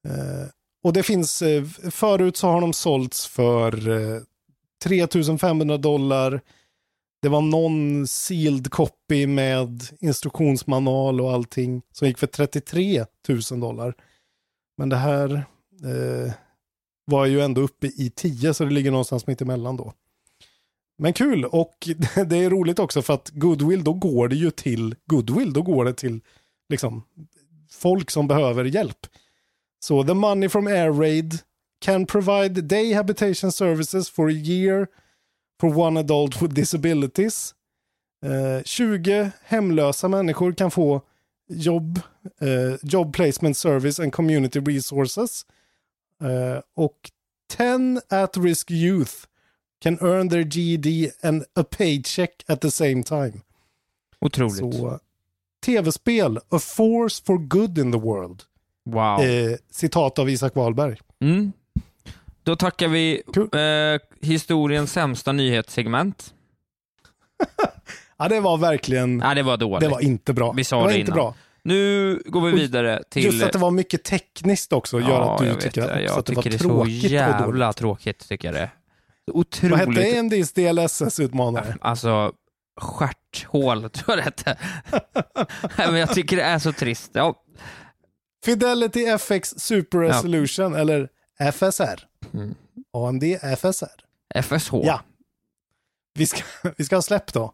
Eh, och det finns, eh, förut så har de sålts för eh, 3500 dollar, det var någon sealed copy med instruktionsmanual och allting som gick för 33 000 dollar. Men det här eh, var ju ändå uppe i 10 så det ligger någonstans mitt emellan då. Men kul och det är roligt också för att Goodwill då går det ju till Goodwill, då går det till liksom folk som behöver hjälp. Så the money from Air Raid can provide day habitation services for a year for one adult with disabilities. Eh, 20 hemlösa människor kan få jobb, eh, job placement service and community resources. Eh, och 10 at-risk youth can earn their GED and a paycheck at the same time. Otroligt. Så tv-spel, a force for good in the world. Wow. Eh, citat av Isak Wahlberg. Mm. Då tackar vi Kul. eh, historiens sämsta nyhetssegment. Ja, det var verkligen, Nej, det var dåligt. det var inte bra. Vi sa det var det inte innan. bra. Nu går vi vidare till... Just att det var mycket tekniskt också gör ja, att du jag tycker det. att, Jag att det var tycker det är så tråkigt jävla tråkigt, tycker jag det. Så Vad hette Otroligt. NDs DLSS-utmanare? Alltså, stjärthål tror jag det hette. Men jag tycker det är så trist. Ja, Fidelity FX Super Ja. Resolution, eller FSR. Mm. AMD FSR. FSH. Ja. Vi ska, vi ska ha släpp då.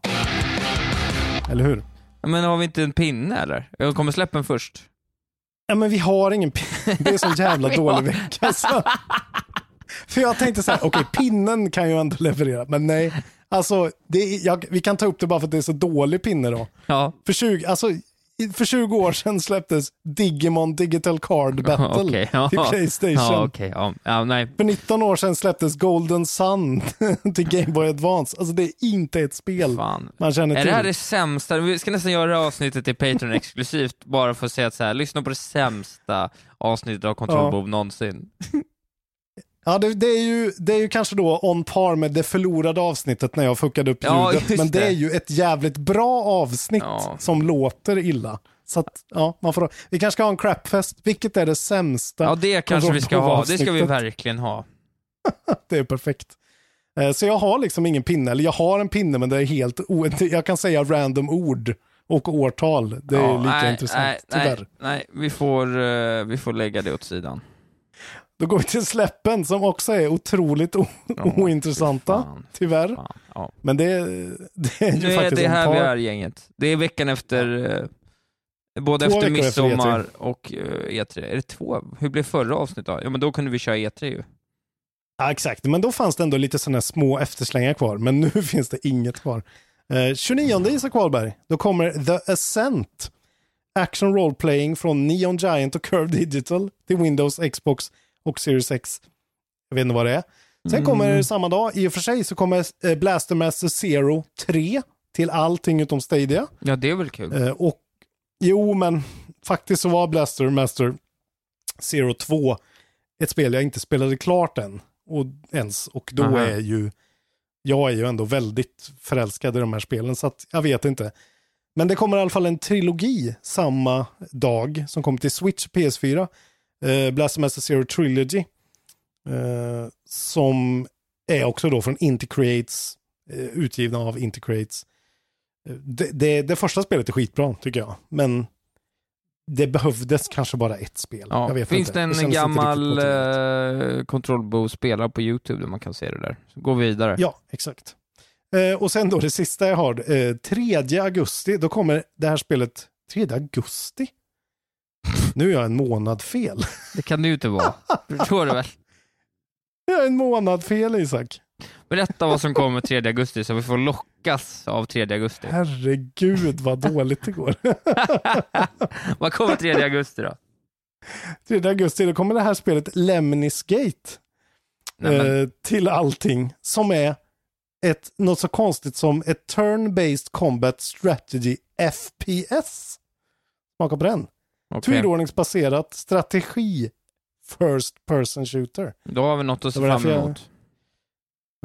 Eller hur? Men har vi inte en pinne eller? Jag kommer släppa den först. Ja, men vi har ingen pinne. Det är så jävla dålig vecka. Alltså. För jag tänkte så här, okej, pinnen kan ju ändå leverera, men nej. Alltså, är, jag, vi kan ta upp det bara för att det är så dålig pinne då. Ja, För 20, alltså, för 20 år sedan släpptes Digimon Digital Card Battle okej. Ja. till Playstation. Ja, okej. Ja. ja, nej. För 19 år sedan släpptes Golden Sun till Game Boy Advance. Alltså det är inte ett spel Fan. man känner Är till. det här det sämsta? Vi ska nästan göra avsnittet till Patreon exklusivt bara för att säga att så här, lyssna på det sämsta avsnittet av Kontrollbehov någonsin. Ja, det, det, är ju, det är ju kanske då on par med det förlorade avsnittet när jag fuckade upp Ja, ljudet. men det det. är ju ett jävligt bra avsnitt Ja. som låter illa. Så att, ja, man får, vi kanske ska ha en crapfest. Vilket är det sämsta? Ja, det kanske vi ska ha. Det ska vi verkligen ha. Det är perfekt. Eh, Så jag har liksom ingen pinne, eller jag har en pinne men det är helt. Jag kan säga random ord och årtal. Det är Ja, lika nej, intressant, nej, tyvärr. Nej, nej vi, får, eh, vi får lägga det åt sidan. Då går vi till släppen som också är otroligt o- Ja, ointressanta, fan. tyvärr. Fan, ja. Men det, det är ju Nu är faktiskt det en här par... vi är gänget. Det är veckan efter, eh, både Två efter veckor efter midsommar och eh, E3. Är det två? Hur blev förra avsnittet då? Ja men då kunde vi köra E3 ju. Ja, exakt, men då fanns det ändå lite sådana små efterslängar kvar, men nu finns det inget kvar. Eh, 29 Isak Wahlberg, då kommer The Ascent. Action Role Playing från Neon Giant och Curve Digital till Windows, Xbox och Series X. Jag vet inte vad det är. Sen kommer samma dag, i och för sig, så kommer eh, Blaster Master Zero 3 till allting utom Stadia. Ja, det är väl kul. Eh, och jo, men faktiskt så var Blaster Master Zero 2 ett spel jag inte spelade klart än. Och ens. Och då Aha. är ju, jag är ju ändå väldigt förälskad i de här spelen, så att jag vet inte. Men det kommer i alla fall en trilogi samma dag som kommer till Switch och PS4. Eh, Blaster Master Zero Trilogy. Eh, som är också då från Inti Creates, eh, utgivna av Inti Creates. Eh, Det, det, det första spelet är skitbra tycker jag, men det behövdes kanske bara ett spel. Ja. Jag vet Finns inte. det en inte gammal eh, Control Bow spelare på YouTube där man kan se det där? Så gå vidare. Ja, exakt. Eh, och sen då det sista jag har, eh, 3 augusti, då kommer det här spelet 3 augusti. Nu är jag en månad fel. Det kan det ju inte vara. Förstår du väl? Jag är en månad fel Isak. Berätta vad som kommer 3 augusti så vi får lockas av 3 augusti. Herregud vad dåligt det går. vad kommer 3 augusti då? 3 augusti, då kommer det här spelet Lemnis Gate. Eh, till allting som är ett, något så konstigt som ett turn-based combat strategy FPS. Smaka på den. Okej. Turordningsbaserat strategi first person shooter. Då har vi något att se fram emot.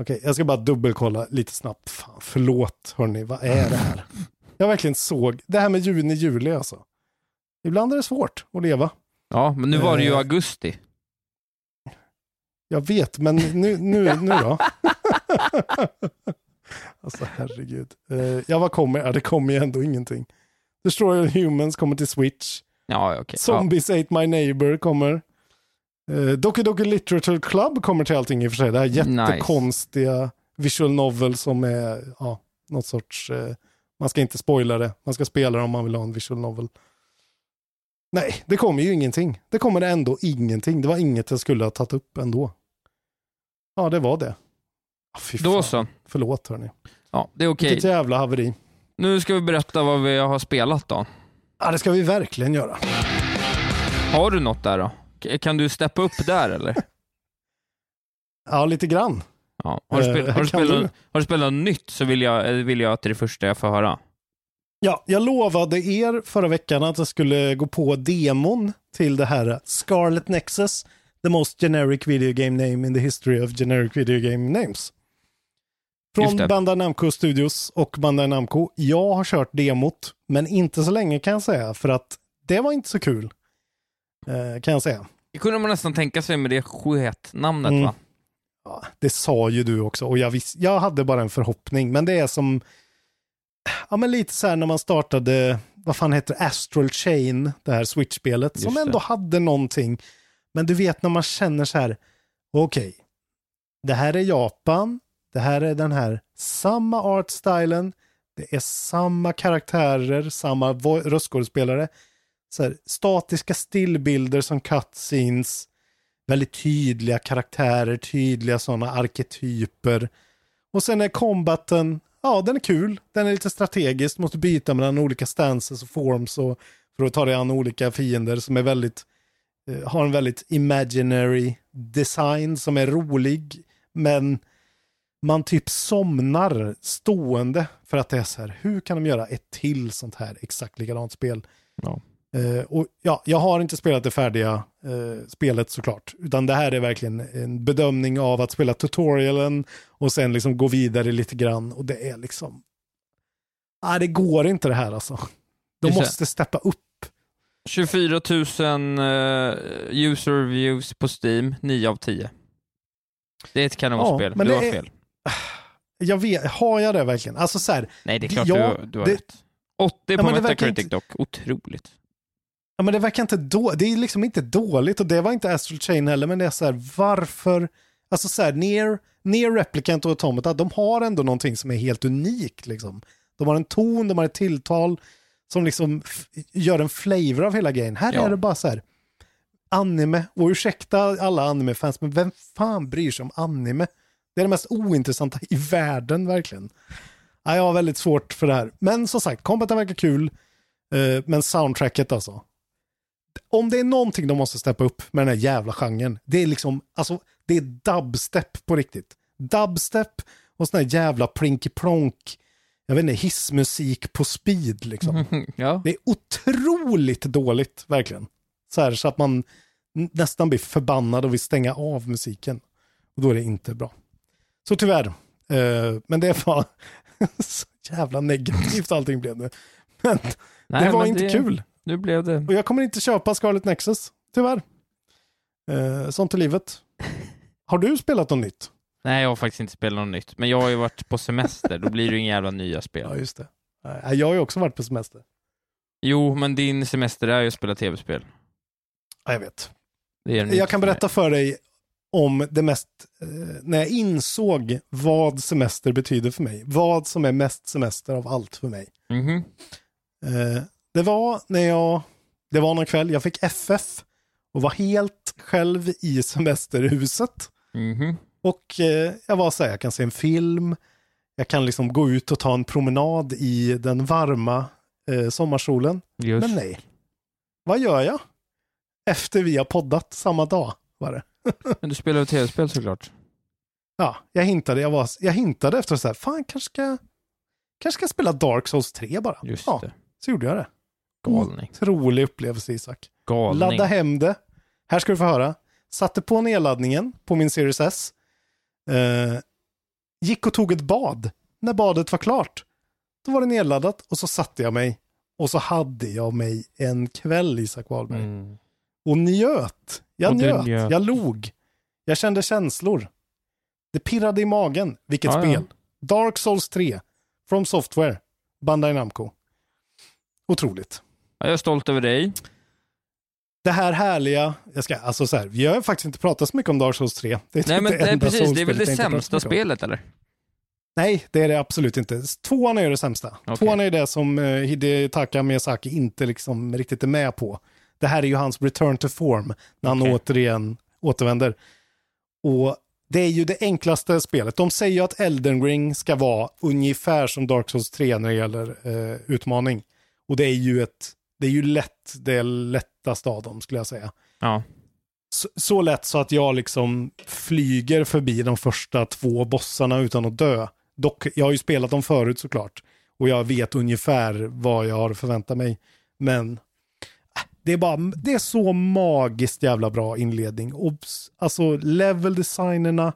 Okej, jag ska bara dubbelkolla lite snabbt. Fan, förlåt hörni, vad är det här? Jag verkligen såg, det här med juni, juli alltså. Ibland är det svårt att leva. Ja, men nu var det ju Eh. augusti. Jag vet, men nu, nu, nu då? alltså herregud. Uh, ja, vad kommer? Ja, det kommer ju ändå ingenting. Destroyer Humans kommer till Switch. Ja. Ja. Zombies Ate My Neighbor kommer. Uh, Doki Doki Literature Club kommer till allting i och för sig. Det här jättekonstiga visual novel som är ja, något sorts... eh, man ska inte spoila det. Man ska spela det om man vill ha en visual novel. Nej, det kommer ju ingenting. Det kommer ändå ingenting. Det var inget jag skulle ha tagit upp ändå. Ja, det var det. Ah, fy Då fan. så. Förlåt hörni. Ja, det är okej. Vilket jävla haveri. Nu ska vi berätta vad vi har spelat då. Ja, det ska vi verkligen göra. Har du något där då? Kan du steppa upp där eller? Ja, lite grann. Ja. Har, du Eh, spel, har, du spelat, du? har du spelat något nytt så vill jag, eh, vill jag att det är det första jag får höra. Ja, jag lovade er förra veckan att jag skulle gå på demon till det här Scarlet Nexus, the most generic video game name in the history of generic video game names. Från. Bandai Namco Studios och Bandai Namco. Jag har kört demot, men inte så länge kan jag säga, för att det var inte så kul. Eh, kan jag säga. Det kunde man nästan tänka sig med det sketnamnet Mm. va? Ja, det sa ju du också och jag, vis- jag hade bara en förhoppning, men det är som, ja men lite så här när man startade, vad fan heter? Astral Chain, det här Switch-spelet, som ändå hade någonting. Men du vet när man känner så här, okej, det här är Japan, det här är den här samma artstylen, det är samma karaktärer, samma röstskådespelare, så här, statiska stillbilder som cutscenes, väldigt tydliga karaktärer, tydliga sådana arketyper. Och sen är combaten, ja den är kul, den är lite strategisk, måste byta mellan olika stances och forms och för att ta dig an olika fiender som är väldigt, eh, har en väldigt imaginary design som är rolig, men man typ somnar stående för att det är så här, hur kan de göra ett till sånt här exakt likadant spel? Ja. Eh, och ja, jag har inte spelat det färdiga eh, spelet såklart, utan det här är verkligen en bedömning av att spela tutorialen och sen liksom gå vidare lite grann och det är liksom, nej det går inte det här alltså. De Just måste steppa upp. 24 000 eh, user reviews på Steam, 9 av 10. Det är ett kanonspel, Ja, men du har är- fel. Jag vet, har jag det verkligen? Alltså så här, Nej, det är klart Ja, du, du har det- rätt. 80 på verkar Metacritic inte- dock, otroligt. Ja, men det verkar inte då, det är liksom inte dåligt och det var inte Astral Chain heller, men det är så här, varför, alltså så här, Near, Near Replicant och Automata, de har ändå någonting som är helt unikt liksom. De har en ton, de har ett tilltal som liksom gör en flavor av hela grejen. Här Ja. är det bara så här, anime. Och ursäkta alla anime-fans, men vem fan bryr sig om anime? Det är det mest ointressanta i världen, verkligen. Ja, jag har väldigt svårt för det här. Men som sagt, combaten verkar kul. eh, men soundtracket alltså. Om det är någonting de måste steppa upp med den här jävla genren, det är liksom, alltså, det är dubstep på riktigt. Dubstep och sån här jävla plinky-plonk, jag vet inte, hissmusik på speed liksom. ja. Det är otroligt dåligt, verkligen. Så här så att man nästan blir förbannad och vill stänga av musiken. Och då är det inte bra. Så tyvärr. Eh, men det var så jävla negativt allting blev nu. Men Nej, det var men inte det- kul. Nu blev det. Och jag kommer inte köpa Scarlet Nexus, tyvärr. Eh, sånt är livet. Har du spelat något nytt? Nej, jag har faktiskt inte spelat något nytt. Men jag har ju varit på semester, då blir det ju inga jävla nya spel. Ja, just det. Eh, jag har ju också varit på semester. Jo, men din semester är ju att spela tv-spel. Ja, jag vet. Jag kan berätta för dig om det mest, eh, när jag insåg vad semester betyder för mig. Vad som är mest semester av allt för mig. Mhm. Eh, det var när jag, det var någon kväll, jag fick FF och var helt själv i semesterhuset. Mhm. Och eh, jag var så här, jag kan se en film, jag kan liksom gå ut och ta en promenad i den varma eh, sommarsolen. Just. Men nej. Vad gör jag? Efter vi har poddat samma dag var det. Men du spelar ju tv-spel såklart. Ja, jag hintade, jag, var, jag hintade efter så här, fan kanske ska, kanske ska spela Dark Souls 3 bara. Just ja, det. så gjorde jag det. Galning. Otrolig upplevelse Isak. Galning. Ladda hem det. Här ska du få höra. Satte på nedladdningen på min Series S. Eh, gick och tog ett bad. När badet var klart, då var det nedladdat och så satte jag mig. Och så hade jag mig en kväll, Isak Wahlberg. Mm. Och njöt. Jag Och njöt. njöt. Jag log. Jag kände känslor. Det pirrade i magen. Vilket Ja, ja. spel. Dark Souls 3. From Software. Bandai Namco. Otroligt. Ja, jag är stolt över dig. Det här härliga, jag ska, alltså så här, vi har faktiskt inte pratat så mycket om Dark Souls 3. Det är Nej, typ men det är precis, det är väl det sämsta spelet, eller? Nej, det är det absolut inte. Tvåan är det sämsta. Okej. Tvåan är det som eh, Hidetaka Miyazaki inte liksom riktigt är med på. Det här är ju hans return to form, när han Okej. återigen återvänder. Och det är ju det enklaste spelet. De säger ju att Elden Ring ska vara ungefär som Dark Souls 3 när det gäller eh, utmaning. Och det är ju ett, det är ju lätt, det lättaste av dem skulle jag säga. Ja. Så, så lätt så att jag liksom flyger förbi de första två bossarna utan att dö. Dock, jag har ju spelat dem förut såklart. Och jag vet ungefär vad jag har att förvänta mig. Men det är bara, det är så magiskt jävla bra inledning. Och, s- alltså level-designerna,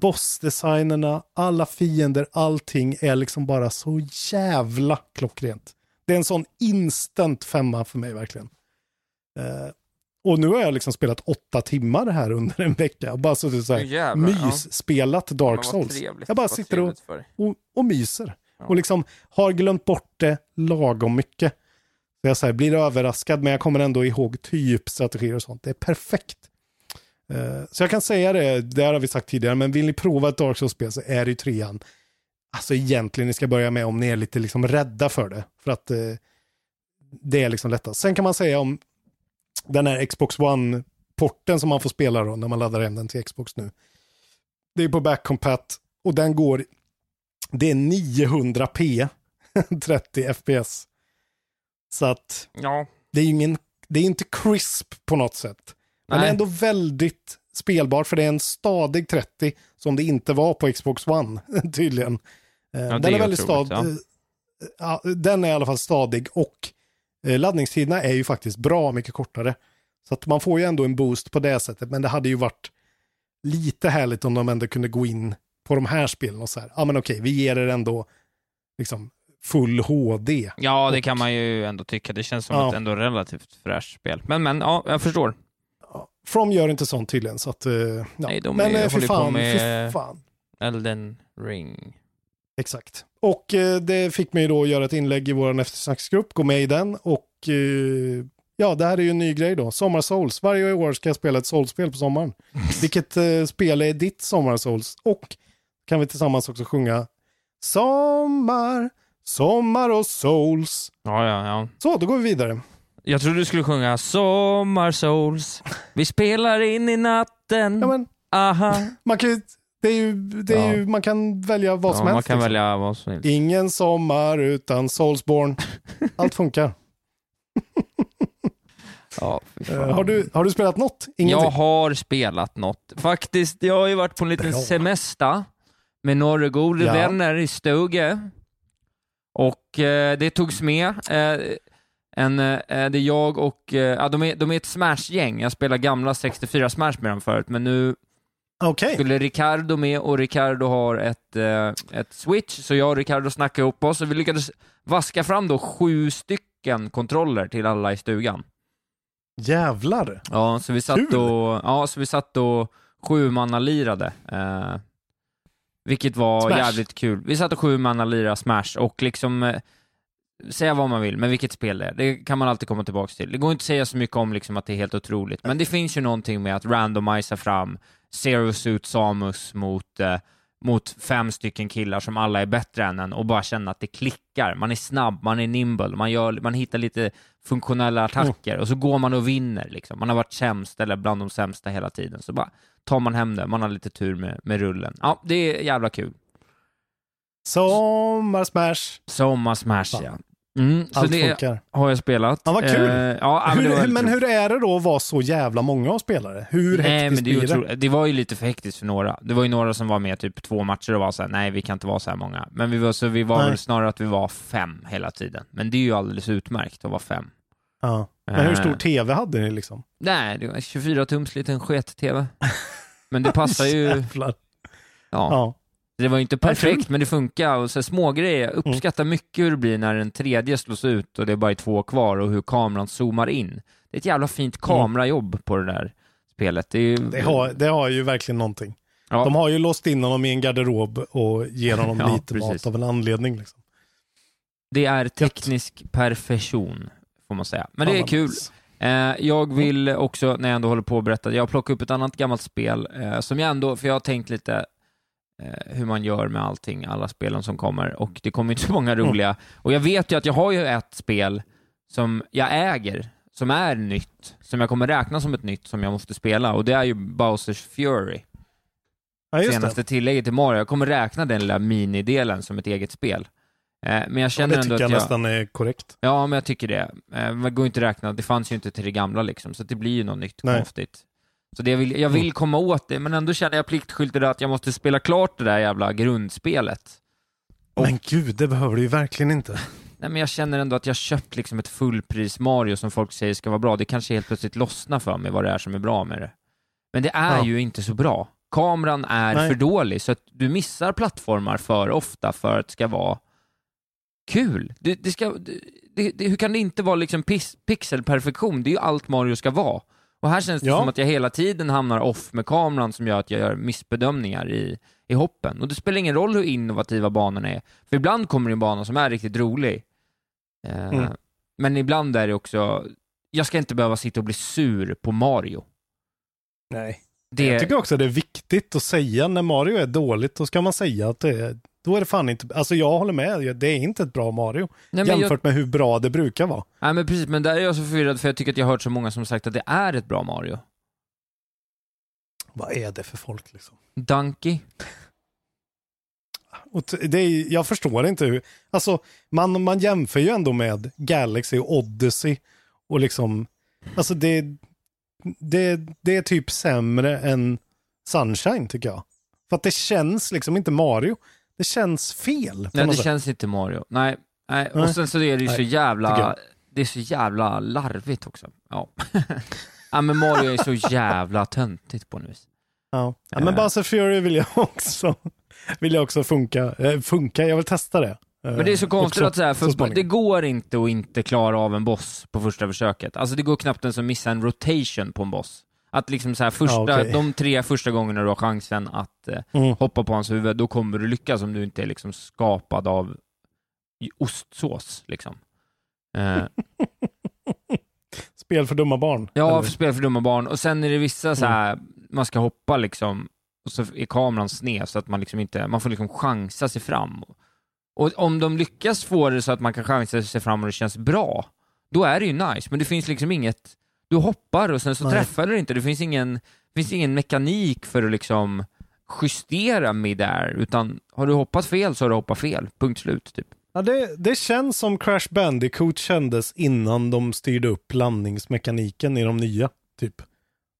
boss-designerna, alla fiender, allting är liksom bara så jävla klockrent. Det är en sån instant femma för mig verkligen. Eh, och nu har jag liksom spelat åtta timmar här under en vecka och bara suttit så här, jävlar, ja. Dark Souls. trevligt, Jag bara sitter och, och, och myser. Ja. Och liksom har glömt bort det lagom mycket. Så jag så här, blir överraskad men jag kommer ändå ihåg typ strategier och sånt. Det är perfekt. Eh, så jag kan säga det, det här har vi sagt tidigare, men vill ni prova ett Dark Souls-spel så är det ju trean. Alltså egentligen ni ska börja med om ni är lite liksom rädda för det. För att eh, det är liksom lättast. Sen kan man säga om den här Xbox One-porten som man får spela då när man laddar hem den till Xbox nu. Det är på backcompat och den går, det är 900p 30 fps. Så att Ja. det är ju ingen, det är inte crisp på något sätt. Men det är ändå väldigt spelbart för det är en stadig 30 som det inte var på Xbox One tydligen. Eh, Ja, den är är väldigt otroligt, stad, eh, ja, den är i alla fall stadig och eh, laddningstiderna är ju faktiskt bra mycket kortare. Så att man får ju ändå en boost på det sättet, men det hade ju varit lite härligt om de ändå kunde gå in på de här spelen och så här, ja men okej, vi ger er ändå liksom full HD. Ja, det Och- kan man ju ändå tycka. Det känns som Ja. ett ändå relativt fräscht spel. Men, men, ja, jag förstår. From gör inte sånt tydligen, så att... eh, ja. Nej, de men är- eh, fy fan, med- fy fan. Elden ring. Exakt. Och eh, det fick mig då att göra ett inlägg i vår eftersnacksgrupp, gå med i den och eh, ja, det här är ju en ny grej då. Sommar Souls. Varje år ska jag spela ett Souls-spel på sommaren. Vilket eh, spel är ditt Sommar Souls? Och kan vi tillsammans också sjunga Sommar, sommar och Souls. Ja, ja, ja. Så, då går vi vidare. Jag trodde du skulle sjunga Sommar Souls, vi spelar in i natten. Ja, men, Aha. man, kan, ju- det är ju, det är ju, man kan välja vad Ja, som man helst. kan liksom. välja vad som helst. Ingen sommar utan Soulsborne. Allt funkar. Ja, fy fan. Eh, har, du, har du spelat något? Ingenting? Jag har spelat något. Faktiskt, jag har ju varit på en liten Bra. semester med några goda Ja. vänner i Stoge. Och eh, det togs med. Eh, en, eh, det är jag och, eh, ja, de, är, de är ett Smash-gäng. Jag spelade gamla 64 Smash med dem förut, men nu Okej. skulle Ricardo med och Ricardo har ett, eh, ett switch, så jag och Ricardo snackade ihop oss och vi lyckades vaska fram då sju stycken kontroller till alla i stugan. Jävlar. Ja, så vi satt Kul. och, ja, så vi satt och sju manna lirade. Eh, vilket var Smash. jävligt kul. Vi satt och sju manna lirade Smash och liksom eh, säga vad man vill, men vilket spel det är, det kan man alltid komma tillbaka till. Det går inte att säga så mycket om liksom att det är helt otroligt, men det finns ju någonting med att randomisa fram Zero Suit Samus mot, eh, mot fem stycken killar som alla är bättre än en och bara känna att det klickar. Man är snabb, man är nimble, man, gör, man hittar lite funktionella attacker och så går man och vinner. Liksom. Man har varit sämst eller bland de sämsta hela tiden, så bara tar man hem det. Man har lite tur med, med rullen. Ja, det är jävla kul. Sommar-smash. Sommar-smash, Ja. Mm, så Allt det funkar. har jag spelat. Ja, vad kul. Eh, ja, men hur, men hur är det då att vara så jävla många av spelare? Hur Nej, hektiskt men det, blir det? det var ju lite för hektiskt för några. Det var ju några som var med typ två matcher och var såhär, nej vi kan inte vara så här många. Men vi var, så vi var Nej. väl snarare att vi var fem hela tiden. Men det är ju alldeles utmärkt att vara fem. Ja. Men hur Eh, stor tv hade ni liksom? Nej, det var en 24-tums liten sket-tv. Men det passar ju, Jävlar. ja. Ja. Det var ju inte. Mm. perfekt, men det funkar. Och så små grejer. Jag uppskattar mycket hur det blir när en tredje slås ut och det är bara är två kvar och hur kameran zoomar in. Det är ett jävla fint kamerajobb på det där spelet. Det, ju, Mm. Det, har, det har ju verkligen någonting. ja, De har ju låst in honom i en garderob och ger honom Ja, lite precis. mat av en anledning. Liksom. det är teknisk perfektion, får man säga. Men det är kul. Eh, jag vill också, när jag ändå håller på att berätta, jag plockar upp ett annat gammalt spel eh, som jag ändå, för jag har tänkt lite eh, hur man gör med allting, alla spelen som kommer och det kommer inte så många Mm. roliga. Och jag vet ju att jag har ju ett spel som jag äger, som är nytt, som jag kommer räkna som ett nytt som jag måste spela och det är ju Bowsers Fury. Ja, senaste det. tillägget till Mario. Jag kommer räkna den lilla minidelen som ett eget spel. Eh, men jag Ja, känner det ändå tycker att jag jag... nästan är korrekt. Ja, men jag tycker det. Eh, Man går inte att räkna, det fanns ju inte till det gamla liksom, så det blir ju något nytt Nej. konstigt. Så det jag, vill, jag vill Mm. komma åt det, men ändå känner jag pliktskyldigt att jag måste spela klart det där jävla grundspelet. Och- Men gud, det behöver du ju verkligen inte. Nej, men jag känner ändå att jag köpt liksom ett fullpris Mario som folk säger ska vara bra. Det kanske helt plötsligt lossnar för mig vad det är som är bra med det. Men det är Ja. ju inte så bra. Kameran är Nej. för dålig, så att du missar plattformar för ofta för att det ska vara kul. Det, det ska, det, det, hur kan det inte vara liksom pix, pixelperfektion? Det är ju allt Mario ska vara. Och här känns det Ja. som att jag hela tiden hamnar off med kameran som gör att jag gör missbedömningar i, i hoppen. Och det spelar ingen roll hur innovativa banorna är. För ibland kommer det en bana som är riktigt rolig. Eh, Mm. Men ibland är det också, jag ska inte behöva sitta och bli sur på Mario. Nej. Det, Jag tycker också det är viktigt att säga när Mario är dåligt, då ska man säga att det är, då är det fan inte, alltså jag håller med, det är inte ett bra Mario. nej, men jag, jämfört med hur bra det brukar vara. nej men precis, men där är jag så förvirrad för jag tycker att jag har hört så många som sagt att det är ett bra Mario. Vad är det för folk liksom? Donkey? Och det är, jag förstår inte hur, alltså man, man jämför ju ändå med Galaxy och Odyssey och liksom, alltså det, det, det är typ sämre än Sunshine tycker jag. För att det känns liksom inte Mario. Det känns fel. Nej, det sätt. känns inte Mario. Nej, nej. Nej. och sen så är det ju så Nej, tycker jävla, det är så jävla larvigt också. Ja. ja men Mario är så jävla töntigt på något vis. Ja. ja, men Eh. Buzzer Fury vill jag också, vill jag också funka, eh, funka, jag vill testa det. Eh, Men det är så konstigt också, att så här, för småningom. det går inte att inte klara av en boss på första försöket. Alltså det går knappt ens att missa en rotation på en boss. Att liksom så här, första, Ja, okej. de tre första gångerna du har chansen att eh, Mm. hoppa på hans huvud, då kommer du lyckas om du inte är liksom skapad av ostsås liksom. Eh, Spel för dumma barn. Ja, eller? spel för dumma barn. Och sen är det vissa så här, man ska hoppa liksom, och så är kameran sned så att man liksom inte, man får liksom chansa sig fram. Och om de lyckas få det så att man kan chansa sig fram och det känns bra, då är det ju nice, men det finns liksom inget, du hoppar och sen så Nej. träffar du inte, det finns ingen, finns ingen mekanik för att liksom justera midair, utan har du hoppat fel så har du hoppat fel, punkt slut typ. Ja, det, det känns som Crash Bandicoot kändes innan de styrde upp landningsmekaniken i de nya, typ.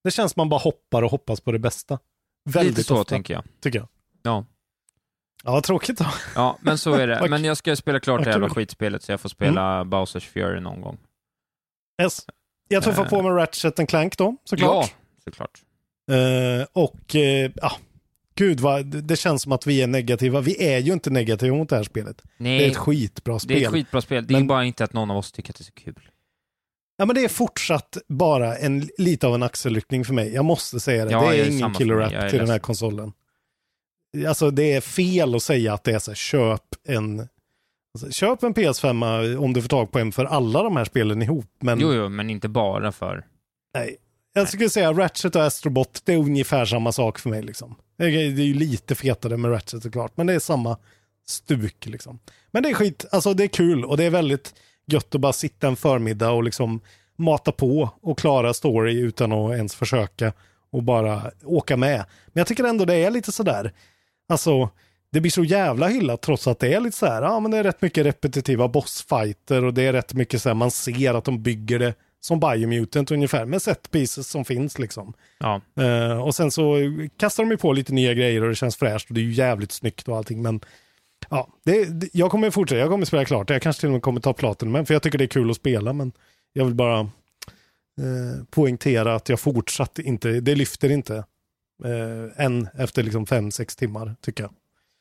Det känns som man bara hoppar och hoppas på det bästa. Väldigt Lite så ofta, tänker jag. tycker jag. Ja. Ja, tråkigt då. Ja, men så är det. Men jag ska spela klart det jävla skitspelet så jag får spela Mm. Bowsers Fury någon gång. Yes. Jag tuffar Eh. på med Ratchet and Clank då, såklart. Ja, såklart. Eh, och eh, ja, gud vad, det- känns som att vi är negativa. Vi är ju inte negativa mot det här spelet. Nej, Det är ett skitbra spel. det är ett skitbra spel. Det är Men- bara inte att någon av oss tycker att det är så kul. Ja, men det är fortsatt bara en, lite av en axelryckning för mig. Jag måste säga det. Ja, det är är ingen killer app till den här konsolen. Alltså det är fel att säga att det är så här, köp en alltså, köp en PS5 om du får tag på en för alla de här spelen ihop. Men Jo, jo, men inte bara för... nej. Jag skulle säga Ratchet och Astrobot, det är ungefär samma sak för mig liksom. Det är, det är ju lite fetare med Ratchet såklart, men det är samma stuk liksom. Men det är skit, alltså det är kul och det är väldigt gött att bara sitta en förmiddag och liksom mata på och klara story utan att ens försöka och bara åka med. Men jag tycker ändå det är lite sådär, alltså det blir så jävla hyllat trots att det är lite så här, ja men det är rätt mycket repetitiva bossfighter och det är rätt mycket så här, man ser att de bygger det som Biomutant ungefär med set pieces som finns liksom. Ja, Eh, och sen så kastar de ju på lite nya grejer och det känns fräscht och det är ju jävligt snyggt och allting men ja, det, det, jag kommer fortsätta, jag kommer spela klart. Jag kanske till och med kommer ta platen men för jag tycker det är kul att spela men jag vill bara eh, poängtera att jag fortsatt inte, det lyfter inte eh, än efter liksom fem sex timmar tycker jag.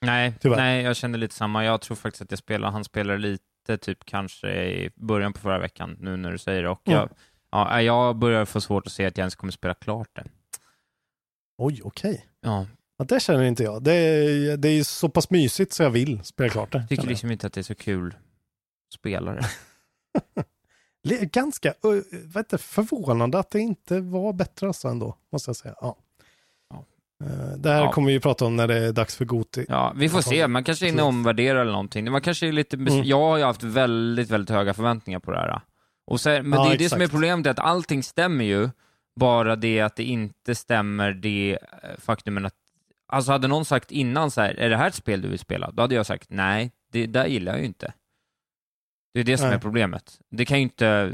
Nej, Tyvärr. nej, jag kände lite samma. Jag tror faktiskt att jag spelar, han spelar lite typ kanske i början på förra veckan, nu när du säger det. Och Mm. jag, ja, jag börjar få svårt att se att jag ens kommer spela klart det. Oj, okej. Ja, Ja, det känner inte jag. Det är, det är så pass mysigt så jag vill spela klart det. jag tycker känner jag. liksom inte att det är så kul spelare. Ganska heter, det, förvånande att det inte var bättre alltså ändå, måste jag säga. Ja. Eh, Det här Ja. kommer vi ju prata om när det är dags för Goti. Ja, vi får se. Man kanske är inne och omvärderar eller någonting. Man kanske är lite Mm. Jag har ju haft väldigt, väldigt höga förväntningar på det här. Och så, men Ja, det är det som är exakt. problemet, är att allting stämmer ju, bara det att det inte stämmer det eh, faktumen att Alltså hade någon sagt innan så här, är det här ett spel du vill spela? Då hade jag sagt, nej, det där gillar jag ju inte. Det är det som Nej. är problemet. Det kan ju inte,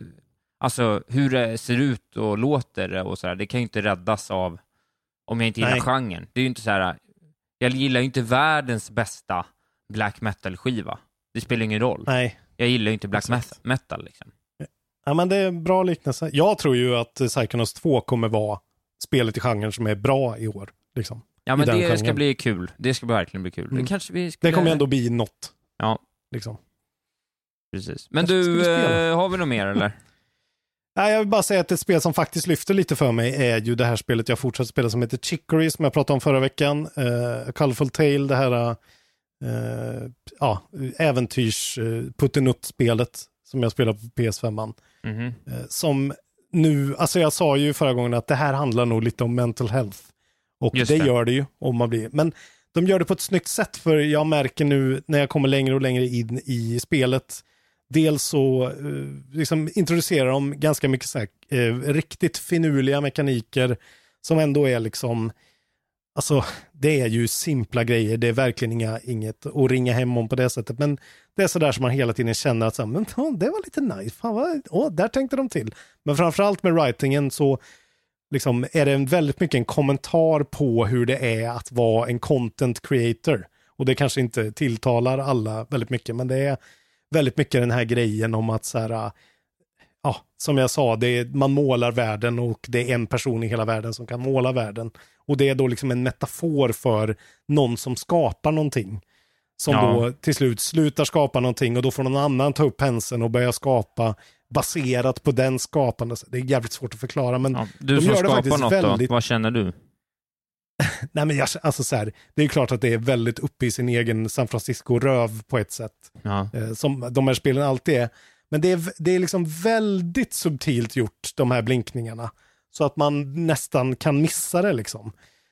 alltså hur det ser ut och låter och sådär, det kan ju inte räddas av om jag inte gillar Nej. genren. Det är ju inte så här, jag gillar ju inte världens bästa black metal-skiva. Det spelar ingen roll. Nej, Jag gillar ju inte black Exakt. metal, liksom. ja, men det är en bra liknelse. Jag tror ju att Psychonauts 2 kommer vara spelet i genren som är bra i år. Liksom. Ja men det ska genren. bli kul. Det ska verkligen bli kul. Mm. Det kanske vi Det skulle... kommer ändå bli något. Ja. Liksom. Precis. Men Kanske du, eh, har vi något mer eller? Nej, jag vill bara säga att ett spel som faktiskt lyfter lite för mig är ju det här spelet jag fortsatt spela som heter Chicory som jag pratade om förra veckan. Uh, A Colorful Tale, det här uh, ja, äventyrs uh, puttenutt-spelet som jag spelar på PS5. Mhm. Eh, som nu, alltså jag sa ju förra gången att det här handlar nog lite om mental health. Och det, det. gör det ju om man blir, men de gör det på ett snyggt sätt för jag märker nu när jag kommer längre och längre in i spelet. Dels så eh, liksom introducerar de ganska mycket så här, eh, riktigt finurliga mekaniker som ändå är liksom, alltså det är ju simpla grejer, det är verkligen inga, inget att ringa hem om på det sättet, men det är sådär som man hela tiden känner att så här, men, oh, det var lite nice, fan vad, oh, där tänkte de till. Men framförallt med writingen så liksom, är det en väldigt mycket en kommentar på hur det är att vara en content creator. Och det kanske inte tilltalar alla väldigt mycket, men det är väldigt mycket den här grejen om att så här, ja, som jag sa, det är, man målar världen och det är en person i hela världen som kan måla världen. Och det är då liksom en metafor för någon som skapar någonting. Som Ja. då till slut slutar skapa någonting och då får någon annan ta upp penseln och börja skapa baserat på den skapande. Det är jävligt svårt att förklara men Ja, du De som gör det skapar något väldigt- då, vad känner du? Nej men jag, alltså så här, det är klart att det är väldigt uppe i sin egen San Francisco-röv på ett sätt. Ja. Eh, som de här spelen alltid är. Men det är, det är liksom väldigt subtilt gjort, de här blinkningarna. Så att man nästan kan missa det liksom.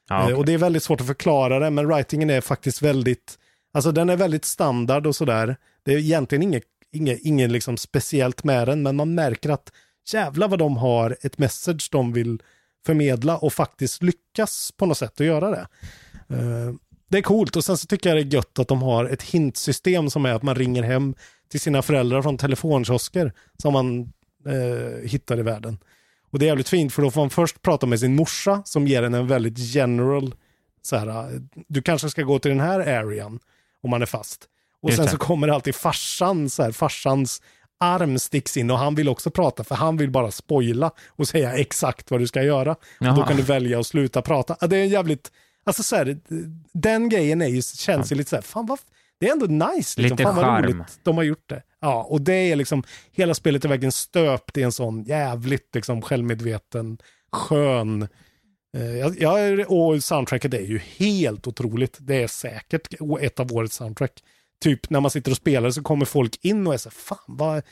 Ja, Eh, okej. Och det är väldigt svårt att förklara det, men writingen är faktiskt väldigt, alltså den är väldigt standard och sådär. Det är egentligen inget, inget, inget liksom speciellt med den, men man märker att jävla vad de har ett message de vill förmedla och faktiskt lyckas på något sätt att göra det. Eh, det är coolt och sen så tycker jag det är gött att de har ett hintsystem som är att man ringer hem till sina föräldrar från telefonkiosker som man eh, hittar i världen. Och det är jävligt fint för då får man först prata med sin morsa som ger en en väldigt general, så här, eh, du kanske ska gå till den här arean om man är fast. Och sen så kommer alltid farsan, så här, farsans arm sticks in och han vill också prata för han vill bara spoila och säga exakt vad du ska göra. Och då kan du välja att sluta prata. Det är en jävligt, alltså så här, den grejen är ju, känns ju lite så här, fan vad, det är ändå nice. Liksom. Lite fan vad charm. roligt de har gjort det. Ja, och det är liksom, hela spelet är verkligen stöpt i en sån jävligt liksom självmedveten, skön, eh, ja, och soundtracket är ju helt otroligt. Det är säkert ett av årets soundtrack. Typ när man sitter och spelar så kommer folk in och är så fan vad,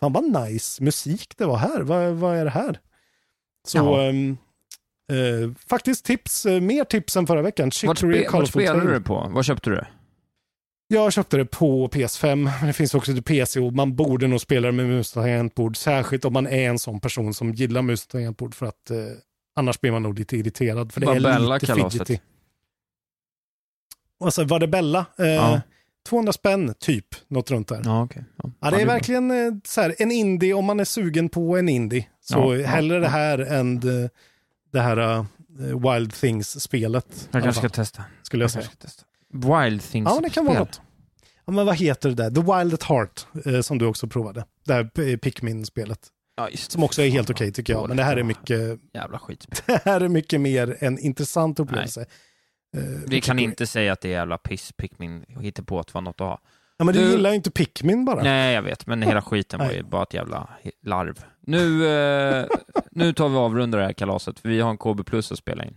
fan vad nice musik det var här. Vad, vad är det här? Så ehm, eh, faktiskt tips, eh, mer tips än förra veckan. Chicory spe, vart Tale. du på? Vad köpte du det? Jag köpte det på PS5, men det finns också till PC och man borde nog spela det med mus och tangentbord, särskilt om man är en sån person som gillar mus och tangentbord för att eh, annars blir man nog lite irriterad för det Vad är lite kalaset? fidgety. Och så var det Bella? Eh, Ja. 200 spänn, typ, något runt där. Ja, okej. Ja. Ja, det är verkligen eh, så här, en indie om man är sugen på en indie. Så Ja, hellre det här än det, det här eh, Wild Things-spelet. Jag kanske ska testa. skulle jag Jag säga. testa. Wild Things Ja, det kan vara något. Ja, men vad heter det där? The Wild at Heart, eh, som du också provade. Det här eh, Pikmin-spelet. Ja, Som också är helt okej tycker jag. Men det här är mycket, Jävla skitspel. det här är mycket mer en intressant upplevelse. Eh, Vi kan inte säga att det är jävla piss Pikmin hittar på att vara något att ha. Ja, men du, Du- gillar ju inte Pikmin bara. Nej, jag vet, men hela skiten var ju bara ett jävla larv. Nu, eh, nu tar vi avrundar det här kalaset, för vi har en KB Plus att spela in.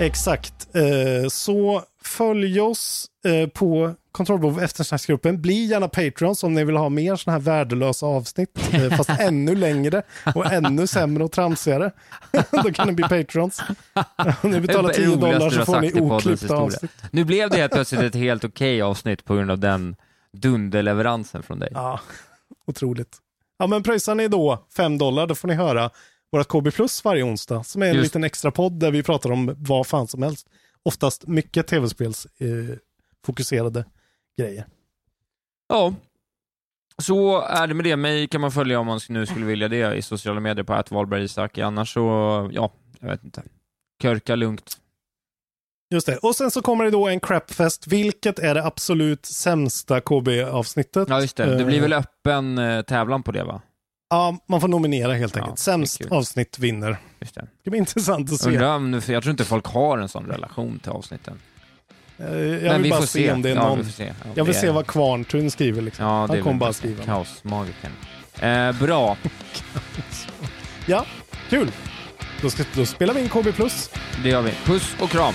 Exakt. Eh, så följ oss eh, på Kontrollbehov eftersnacksgruppen. Bli gärna Patrons om ni vill ha mer sådana här värdelösa avsnitt. Eh, fast ännu längre och ännu sämre och tramsigare. Då kan ni bli Patrons. Om ni betalar Det 10 roligaste dollar så får ni oklippta avsnitt. Nu blev det helt plötsligt ett helt okej avsnitt på grund av den dunderleveransen från dig. Ja, otroligt. Ja, men pröjsar ni då 5 dollar, då får ni höra vårt KB Plus varje onsdag, som är en Just. liten extra podd där vi pratar om vad fan som helst. Oftast mycket tv-spels eh, grejer. Ja, så är det med det. Mig kan man följa om man nu skulle vilja det i sociala medier på att Isak. Annars så, ja, jag vet inte. Körka lugnt. Just det. Och sen så kommer det då en crapfest. Vilket är det absolut sämsta KB-avsnittet? Ja, just det. Det blir Eh, väl öppen eh, tävlan på det, va? Ja, man får nominera helt Ja, enkelt. är Sämst avsnitt vinner. Just det. Det ska bli intressant att se. Undrar om, för jag tror inte folk har en sån relation till avsnitten. Eh, Jag Men vill vi bara får se om det är ja, någon. vi får se. Ja, Jag vill se vad Kvarntun skriver. Liksom. Ja, det Han kommer bara skriva. Kaosmagikern. Eh, bra. Ja, kul. Då, ska, då spelar vi in KB+. Det gör vi. Puss och kram.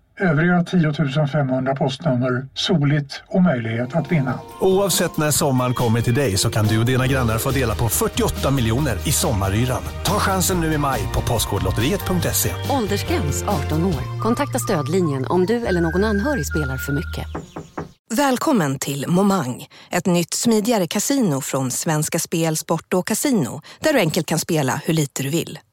Övriga 10 500 postnummer, soligt och möjlighet att vinna. Oavsett när sommaren kommer till dig så kan du och dina grannar få dela på 48 miljoner i sommaryran. Ta chansen nu i maj på Postkodlotteriet.se. Åldersgräns 18 år. Kontakta stödlinjen om du eller någon anhörig spelar för mycket. Välkommen till Momang, ett nytt smidigare kasino från Svenska Spel, Sport och Casino, där du enkelt kan spela hur lite du vill.